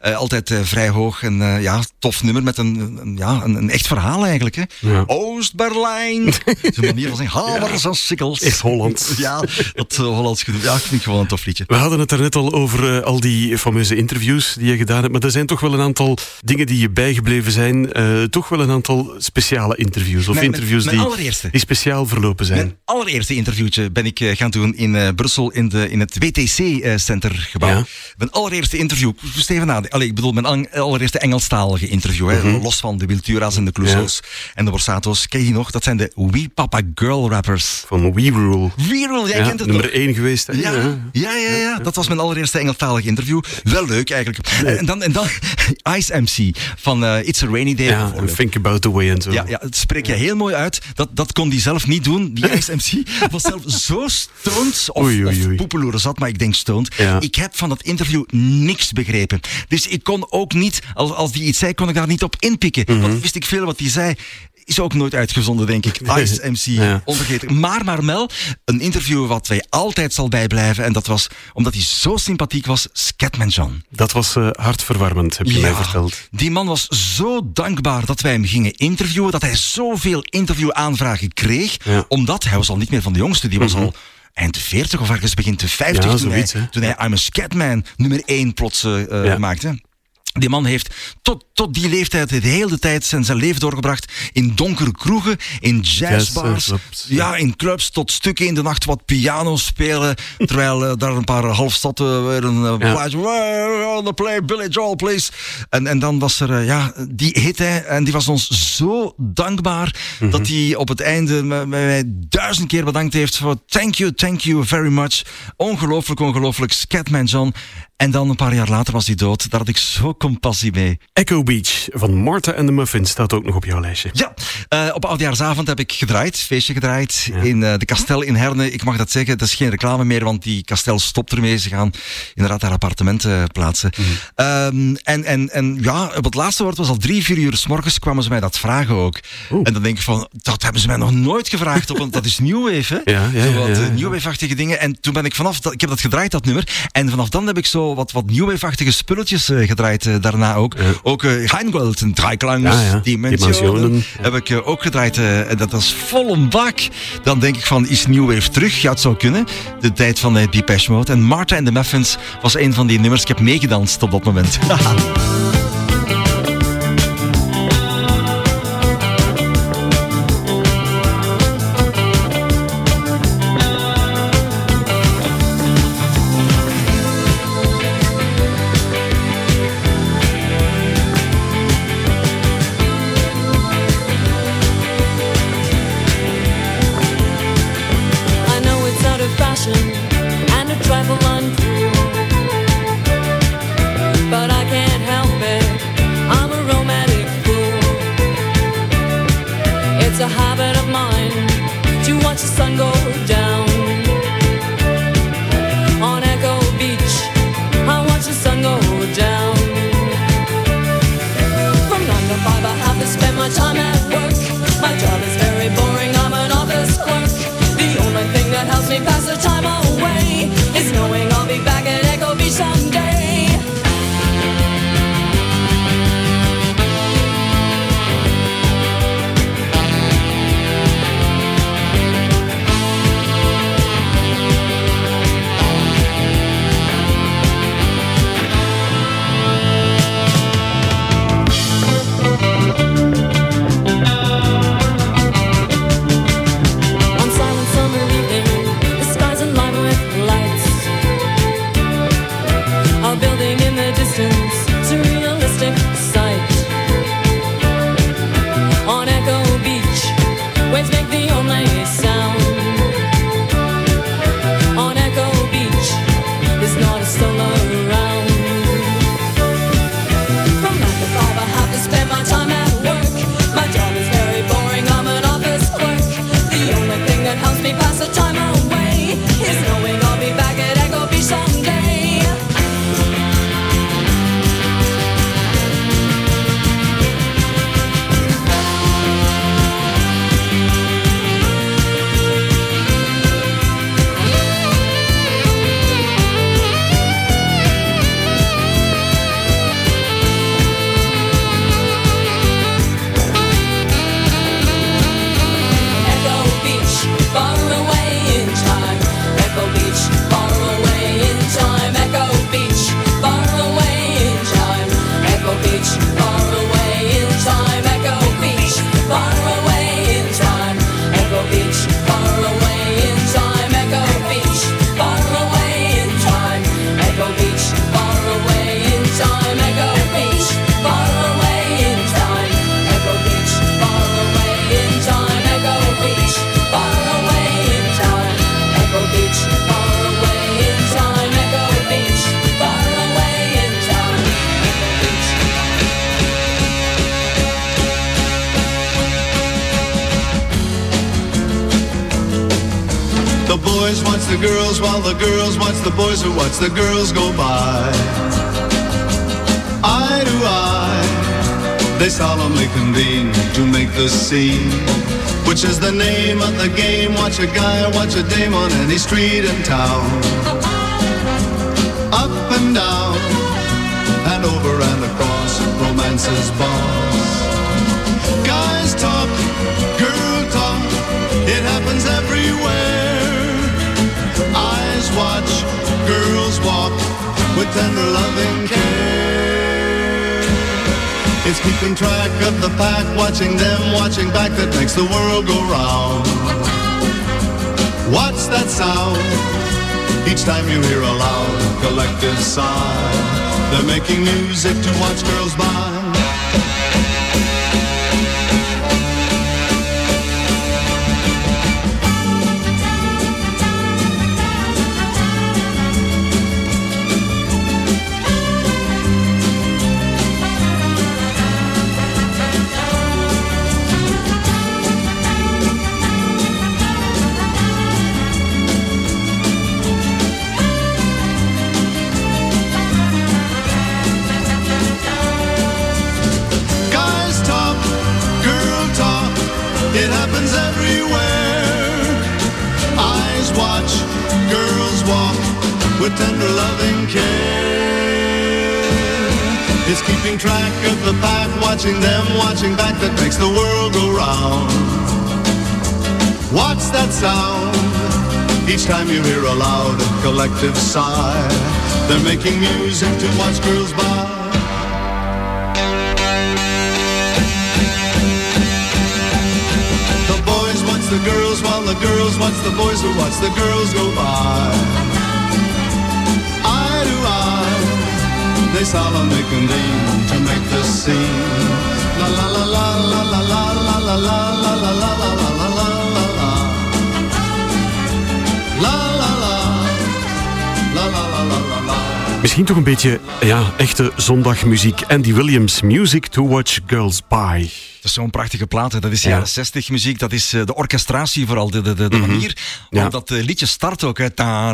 Speaker 3: Eh, altijd eh, vrij hoog. En eh, ja, tof nummer met een, een- ja, een, een echt verhaal eigenlijk. Hè.
Speaker 2: Ja.
Speaker 3: Oost-Berlijn. [laughs] Zo'n manier van zeggen. Hamers en sikkels.
Speaker 2: Echt Hollands. [laughs]
Speaker 3: Ja, dat uh, Hollands gedoe. Ja, ik vind gewoon een tof liedje.
Speaker 2: We hadden het daarnet al over al die fameuze interviews die je gedaan hebt. Maar er zijn toch wel een aantal dingen die je bijgebleven zijn. Toch wel een aantal speciale interviews. Of
Speaker 3: Mijn-
Speaker 2: interviews
Speaker 3: mijn
Speaker 2: die, die speciaal verlopen zijn.
Speaker 3: Mijn allereerste interviewtje ben ik gaan doen in Brussel in, de, in het WTC-centergebouw.
Speaker 2: Ja.
Speaker 3: Mijn allereerste interview, Steven allee, ik bedoel mijn allereerste Engelstalige interview, hè,
Speaker 2: Mhm.
Speaker 3: los van de Wiltura's en de Clouseaus en de Borsato's. Ken je die nog? Dat zijn de Wee Papa Girl rappers.
Speaker 2: Van We Rule.
Speaker 3: Wee Rule, jij
Speaker 2: Ja,
Speaker 3: kent het
Speaker 2: nummer
Speaker 3: toch?
Speaker 2: één geweest. hè?
Speaker 3: Ja, ja, ja, ja, dat was mijn allereerste Engelstalig interview. Wel leuk eigenlijk. En, dan, en dan [laughs] Ice MC van eh, It's a Rainy Day.
Speaker 2: Ja, Think About the Way en zo.
Speaker 3: Ja, ja, het spreek je heel mooi uit. Dat, dat kon hij zelf niet doen, die [laughs] Ice MC. was zelf zo stoned, of,
Speaker 2: Oei, oei, oei.
Speaker 3: of poepeloeren zat, maar ik denk stoned. Ik heb van dat interview niks begrepen. Dus ik kon ook niet, als, als die iets zei, kon ik daar niet op inpikken.
Speaker 2: Mhm.
Speaker 3: Want wist ik veel wat hij zei. Is ook nooit uitgezonden, denk ik. Ice MC,
Speaker 2: Ja.
Speaker 3: onvergetelijk. Maar, maar Mel, een interview wat wij altijd zal bijblijven. En dat was, omdat hij zo sympathiek was, Scatman John.
Speaker 2: Dat was eh, hartverwarmend, heb je mij verteld.
Speaker 3: Die man was zo dankbaar dat wij hem gingen interviewen, dat hij zoveel interviewaanvragen kreeg,
Speaker 2: Ja.
Speaker 3: omdat hij was al niet meer van de jongste, die was al eind 40 of ergens begin de 50
Speaker 2: Ja,
Speaker 3: toen,
Speaker 2: zoiets,
Speaker 3: hij, toen hij I'm a Scatman nummer 1 plots eh,
Speaker 2: Ja.
Speaker 3: maakte. Die man heeft tot, tot die leeftijd de hele tijd zijn, zijn leven doorgebracht in donkere kroegen, in jazzbars, ja, in clubs tot stukken in de nacht wat piano spelen, [laughs] terwijl eh, daar een paar halfstatten weer een uh,
Speaker 2: Ja.
Speaker 3: plaatje, "Well, on the play, Billy Joel, please. En, en dan was er, eh, ja, die hit hij en die was ons zo dankbaar
Speaker 2: Mhm.
Speaker 3: dat hij op het einde mij duizend keer bedankt heeft voor thank you, thank you very much. Ongelooflijk, ongelooflijk, Scatman John. En dan een paar jaar later was hij dood. Daar had ik zo compassie mee.
Speaker 2: Echo Beach van Martha and the Muffins staat ook nog op jouw lijstje.
Speaker 3: Ja, eh, op oudjaarsavond heb ik gedraaid, feestje gedraaid, in eh, de Kastel in Herne. Ik mag dat zeggen, dat is geen reclame meer, want die Kastel stopt ermee. Ze gaan inderdaad daar appartementen plaatsen. Ehm, en, en, en ja, op het laatste woord was al drie, vier uur s morgens kwamen ze mij dat vragen ook. En dan denk ik van, dat hebben ze mij nog nooit gevraagd, op, want dat is New Wave, hè?
Speaker 2: Ja, ja, ja,
Speaker 3: eh,
Speaker 2: ja.
Speaker 3: New Wave-achtige dingen. En toen ben ik vanaf, dat, ik heb dat gedraaid, dat nummer. En vanaf dan heb ik zo wat, wat New Wave-achtige spulletjes eh, gedraaid eh, daarna ook. Ook uh, Heingeld, een Dreiklangs,
Speaker 2: Ja, ja.
Speaker 3: Dimensionen, heb ik eh, ook gedraaid. eh, en dat was vol een bak. Dan denk ik van, is New Wave terug? Ja, het zou kunnen. De tijd van uh, Depeche Mode. En Martha and the Muffins was een van die nummers. Ik heb meegedanst op dat moment. [laughs]
Speaker 14: the
Speaker 4: girls go by. Eye to eye, they solemnly convene to make the scene. Which is the name of the game? Watch a guy or watch a dame on any street in town. Pack, watching them, watching back that makes the world go round. What's that sound? Each time you hear a loud collective sigh, they're making music to watch girls by. Tender loving care. It's keeping track of the pack, watching them, watching back that makes the world go round. Watch that sound? Each time you hear a loud collective sigh, they're making music to watch girls by. The boys watch the girls while the girls watch the boys who watch the girls go by. To eye, they solemnly convene to make the scene. La la la la la la la la la la la la la la la la la la la. La la la. La la la la la la.
Speaker 2: Misschien toch een beetje ja, echte zondagmuziek. Andy Williams, Music to Watch Girls By.
Speaker 3: Dat is zo'n prachtige plaat. Dat is jaren 60 muziek. Dat is eh, de orchestratie vooral. De, de, de, de manier
Speaker 2: Mhm. Ja.
Speaker 3: waarop dat eh, liedje start ook. Hè.
Speaker 2: Ja,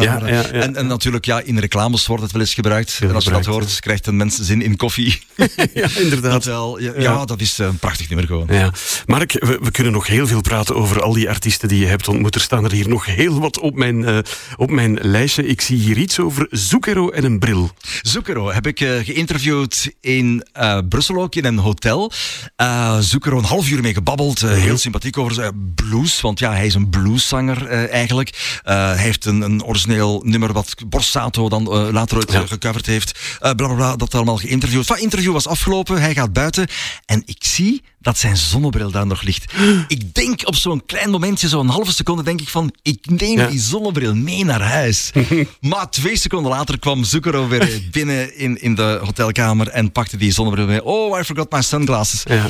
Speaker 2: ja, ja.
Speaker 3: En, en natuurlijk, ja, in reclames wordt het wel eens gebruikt. en als je dat hoort, krijgt een mens zin in koffie. [laughs]
Speaker 2: ja, inderdaad.
Speaker 3: Dat wel, ja,
Speaker 2: Ja.
Speaker 3: ja, dat is eh, een prachtig nummer gewoon.
Speaker 2: Ja. Mark, we, we kunnen nog heel veel praten over al die artiesten die je hebt ontmoet. Er staan er hier nog heel wat op mijn, op mijn lijstje. Ik zie hier iets over Zucchero en een bril.
Speaker 3: Zucchero heb ik geïnterviewd in Brussel ook, in een hotel. Eh Zucchero een half uur mee gebabbeld. eh, heel sympathiek over zijn blues, want ja, hij is een blueszanger eh, eigenlijk. Eh, hij heeft een, een origineel nummer wat Borsato dan eh, later ooit eh, gecoverd heeft. Eh bla bla bla, dat allemaal geïnterviewd. Van interview was afgelopen, hij gaat buiten en ik zie dat zijn zonnebril daar nog ligt. [gasps] Ik denk op zo'n klein momentje, zo'n halve seconde, denk ik van, ik neem
Speaker 2: Ja.
Speaker 3: die zonnebril mee naar huis. [laughs] maar twee seconden later kwam Zucchero weer [laughs] binnen in, in de hotelkamer en pakte die zonnebril mee. Oh, I forgot my sunglasses.
Speaker 2: Ja.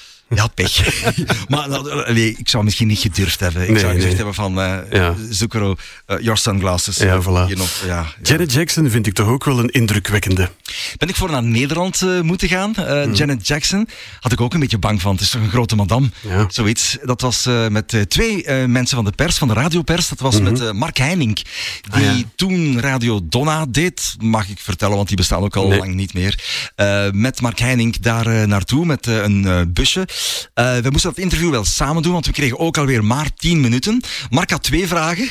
Speaker 3: Ja, pech. [laughs] maar nou, allee, ik zou misschien niet gedurfd hebben. Ik
Speaker 2: Nee,
Speaker 3: zou gezegd
Speaker 2: nee.
Speaker 3: hebben van, eh
Speaker 2: Ja.
Speaker 3: Zucchero, eh, your sunglasses.
Speaker 2: Ja, voilà.
Speaker 3: Hier nog, ja,
Speaker 2: Janet Jackson vind ik toch ook wel een indrukwekkende.
Speaker 3: ben ik voor naar Nederland eh, moeten gaan. Eh,
Speaker 2: Hmm.
Speaker 3: Janet Jackson had ik ook een beetje bang van. Het is toch een grote madame. Zoiets. Dat was eh, met eh, twee eh, mensen van de pers, van de radiopers. Dat was met eh, Mark Heining. Die
Speaker 2: Mhm. Ah, ja.
Speaker 3: toen Radio Donna deed. Mag ik vertellen, want die bestaan ook al
Speaker 2: Nee.
Speaker 3: lang niet meer. Eh, met Mark Heining daar eh, naartoe met eh, een eh, busje. Eh, we moesten dat interview wel samen doen, want we kregen ook alweer maar tien minuten. Mark had twee vragen.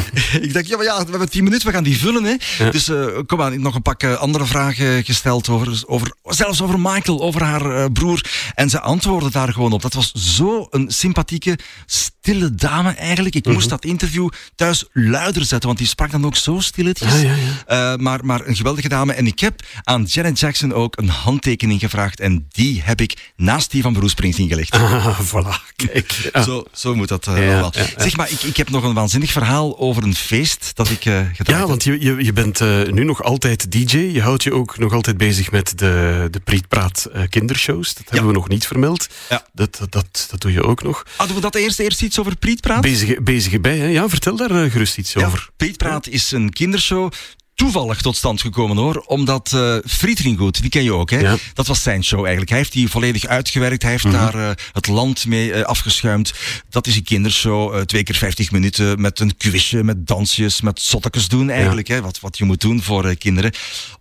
Speaker 3: [laughs] ik dacht, ja, maar ja, we hebben tien minuten, we gaan die vullen. Hè.
Speaker 2: Ja.
Speaker 3: Dus eh, kom aan, nog een pak eh, andere vragen gesteld, over, over, zelfs over Michael, over haar broer. En ze antwoordde daar gewoon op. Dat was zo een sympathieke, stille dame eigenlijk. Ik
Speaker 2: Mhm.
Speaker 3: moest dat interview thuis luider zetten, want die sprak dan ook zo stilletjes.
Speaker 2: Ja, ja,
Speaker 3: Eh, maar, maar een geweldige dame. En ik heb aan Janet Jackson ook een handtekening gevraagd. En die heb ik naast die van Bruce Springsteen gelegd.
Speaker 2: Ah, [laughs] voilà, kijk.
Speaker 3: Zo, zo moet dat eh,
Speaker 2: ja.
Speaker 3: Zeg maar, ik, ik heb nog een waanzinnig verhaal over een feest dat ik gedaan
Speaker 2: Ja, want je, je, je bent nu nog altijd DJ. Je houdt je ook nog altijd bezig met de, de Prietpraat kindershows. Dat hebben we nog niet vermeld. Dat, dat, dat, doe je ook nog.
Speaker 3: Doen we dat eerst, eerst iets over Priet praten?
Speaker 2: Bezig, bezig bij, hè? Ja, vertel daar eh, gerust iets
Speaker 3: Ja,
Speaker 2: over.
Speaker 3: Prietpraat is een kindershow. toevallig tot stand gekomen hoor. Omdat eh Fried Ringgoed, die ken je ook, hè?
Speaker 2: Ja.
Speaker 3: Dat was zijn show eigenlijk. Hij heeft die volledig uitgewerkt. Hij heeft
Speaker 2: Mhm.
Speaker 3: daar eh, het land mee eh, afgeschuimd. Dat is een kindershow. eh, twee keer 50 minuten met een quizje, met dansjes, met zottekes doen eigenlijk. Hè? Wat, wat je moet doen voor eh, kinderen.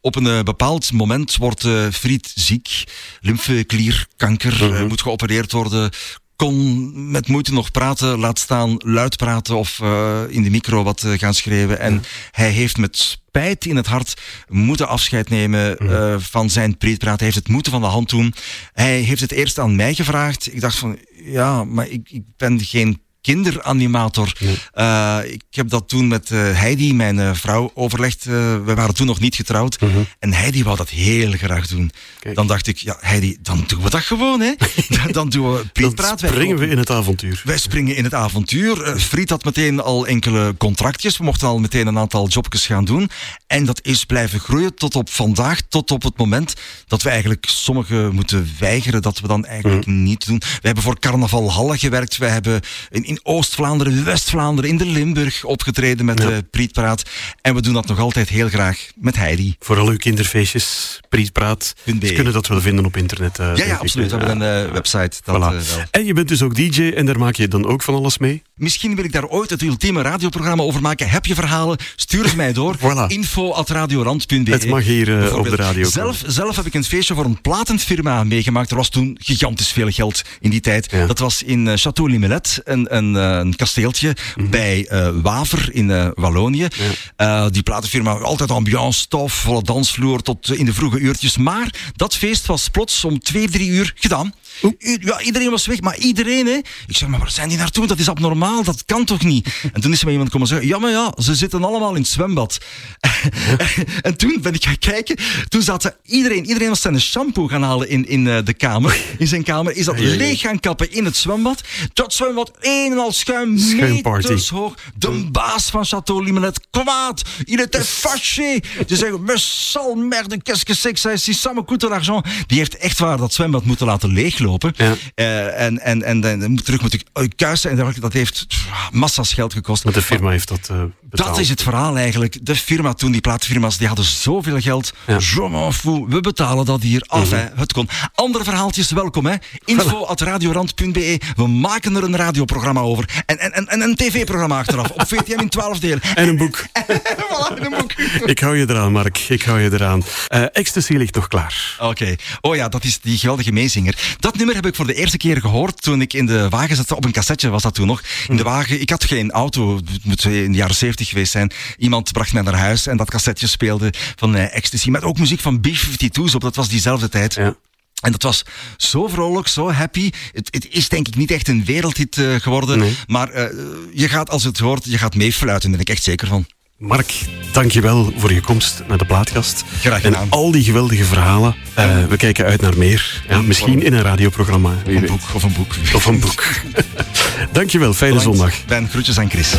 Speaker 3: Op een eh, bepaald moment wordt eh Fried ziek. Lymfeklierkanker eh, moet geopereerd worden kon met moeite nog praten, laat staan luid praten of eh, in de micro wat eh, gaan schreeuwen. En hij heeft met spijt in het hart moeten afscheid nemen eh, van zijn preetpraat. Hij heeft het moeten van de hand doen. Hij heeft het eerst aan mij gevraagd. Ik dacht van, ja, maar ik, ik ben geen kinderanimator. Eh, ik heb dat toen met eh, Heidi, mijn eh, vrouw, overlegd. We waren toen nog niet getrouwd. En Heidi wou dat heel graag doen. Dan dacht ik, ja, Heidi, dan doen we dat gewoon, hè. [laughs] dan, dan doen we. Wij
Speaker 2: Springen we in het avontuur.
Speaker 3: wij springen in het avontuur. Fried had meteen al enkele contractjes. We mochten al meteen een aantal jobjes gaan doen. En dat is blijven groeien tot op vandaag, tot op het moment dat we eigenlijk sommigen moeten weigeren, dat we dan eigenlijk niet doen. We hebben voor Carnaval Halle gewerkt. We hebben in, in Oost-Vlaanderen, West-Vlaanderen, in de Limburg opgetreden met de Prietpraat. En we doen dat nog altijd heel graag met Heidi.
Speaker 2: Vooral uw kinderfeestjes, Prietpraat. Ze kunnen dat wel vinden op internet. eh,
Speaker 3: Ja, ja, absoluut. We hebben een eh, website. Dat,
Speaker 2: Voilà.
Speaker 3: eh.
Speaker 2: En je bent dus ook DJ en daar maak je dan ook van alles mee?
Speaker 3: Misschien wil ik daar ooit het ultieme radioprogramma over maken. Heb je verhalen? Stuur ze mij door. [laughs] Info at radiorand.be.
Speaker 2: Het mag hier, op de radio
Speaker 3: Zelf, zelf heb ik een feestje voor een platenfirma meegemaakt. Er was toen gigantisch veel geld in die tijd. Dat was in Château Limelet, een, een, eh, een kasteeltje
Speaker 2: Mhm.
Speaker 3: bij eh, Waver in eh, Wallonië. Eh, die platenfirma, altijd ambiance, stof, volle dansvloer tot in de vroege uurtjes. Maar dat feest was plots om twee, drie uur gedaan. Ja, iedereen was weg, maar iedereen, hè. Ik zeg, maar waar zijn die naartoe? Dat is abnormaal, dat kan toch niet? En toen is er maar iemand komen zeggen, ja, maar ja, ze zitten allemaal in het zwembad. [laughs] en toen ben ik gaan kijken, toen zaten iedereen, iedereen was zijn shampoo gaan halen in, in eh, de kamer, in zijn kamer, is dat leeg gaan kappen in het zwembad. Dat zwembad, een en al schuim, meters hoog. De baas van Château Limelet, kwaad, il était fâché. Ze zeggen, me sal merde, qu'est-ce que c'est que ça, si ça me coûte l'argent. Die heeft echt waar dat zwembad moeten laten leeglopen. Eh, en, en, en, dan terug moet ik uit kuisen en dat heeft massa's geld gekost.
Speaker 2: Want de firma heeft dat eh, betaald.
Speaker 3: Dat is het verhaal eigenlijk. De firma toen, die platenfirma's, die hadden zoveel geld. Je m'en fous, we betalen dat hier. Af, hè. het kon. Andere verhaaltjes, welkom hè. Info at radiorand.be. We maken er een radioprogramma over. En, en, en, en een tv-programma achteraf. Op VTM in 12 delen. [laughs]
Speaker 2: En een boek. [laughs]
Speaker 3: voilà, een boek.
Speaker 2: Ik hou je eraan, Mark. Ik hou je eraan. Eh, Ecstasy ligt nog klaar.
Speaker 3: Oké. Oh ja, dat is die geweldige meezinger. Dat nummer heb ik voor de eerste keer gehoord toen ik in de wagen zat. Op een cassetje was dat toen nog. In de wagen. Ik had geen auto. Het moet in de jaren 70 geweest zijn. Iemand bracht mij naar huis en dat cassetje speelde van eh, Ecstasy. Met ook muziek van B-52's op. Dat was diezelfde tijd. En dat was zo vrolijk, zo happy. Het, het is denk ik niet echt een wereldhit eh, geworden. Maar eh, je gaat, als het hoort, je gaat meefluiten. Daar ben ik echt zeker van.
Speaker 2: Mark, dankjewel voor je komst naar de plaatkast.
Speaker 3: Graag
Speaker 2: En
Speaker 3: gedaan.
Speaker 2: al die geweldige verhalen. Eh, we kijken uit naar meer. Ja, misschien in een radioprogramma. Wie
Speaker 3: Een
Speaker 2: weet.
Speaker 3: boek of een boek.
Speaker 2: Of een boek. [laughs] dankjewel, fijne
Speaker 3: Bedankt.
Speaker 2: zondag.
Speaker 3: Ben, groetjes aan Chris.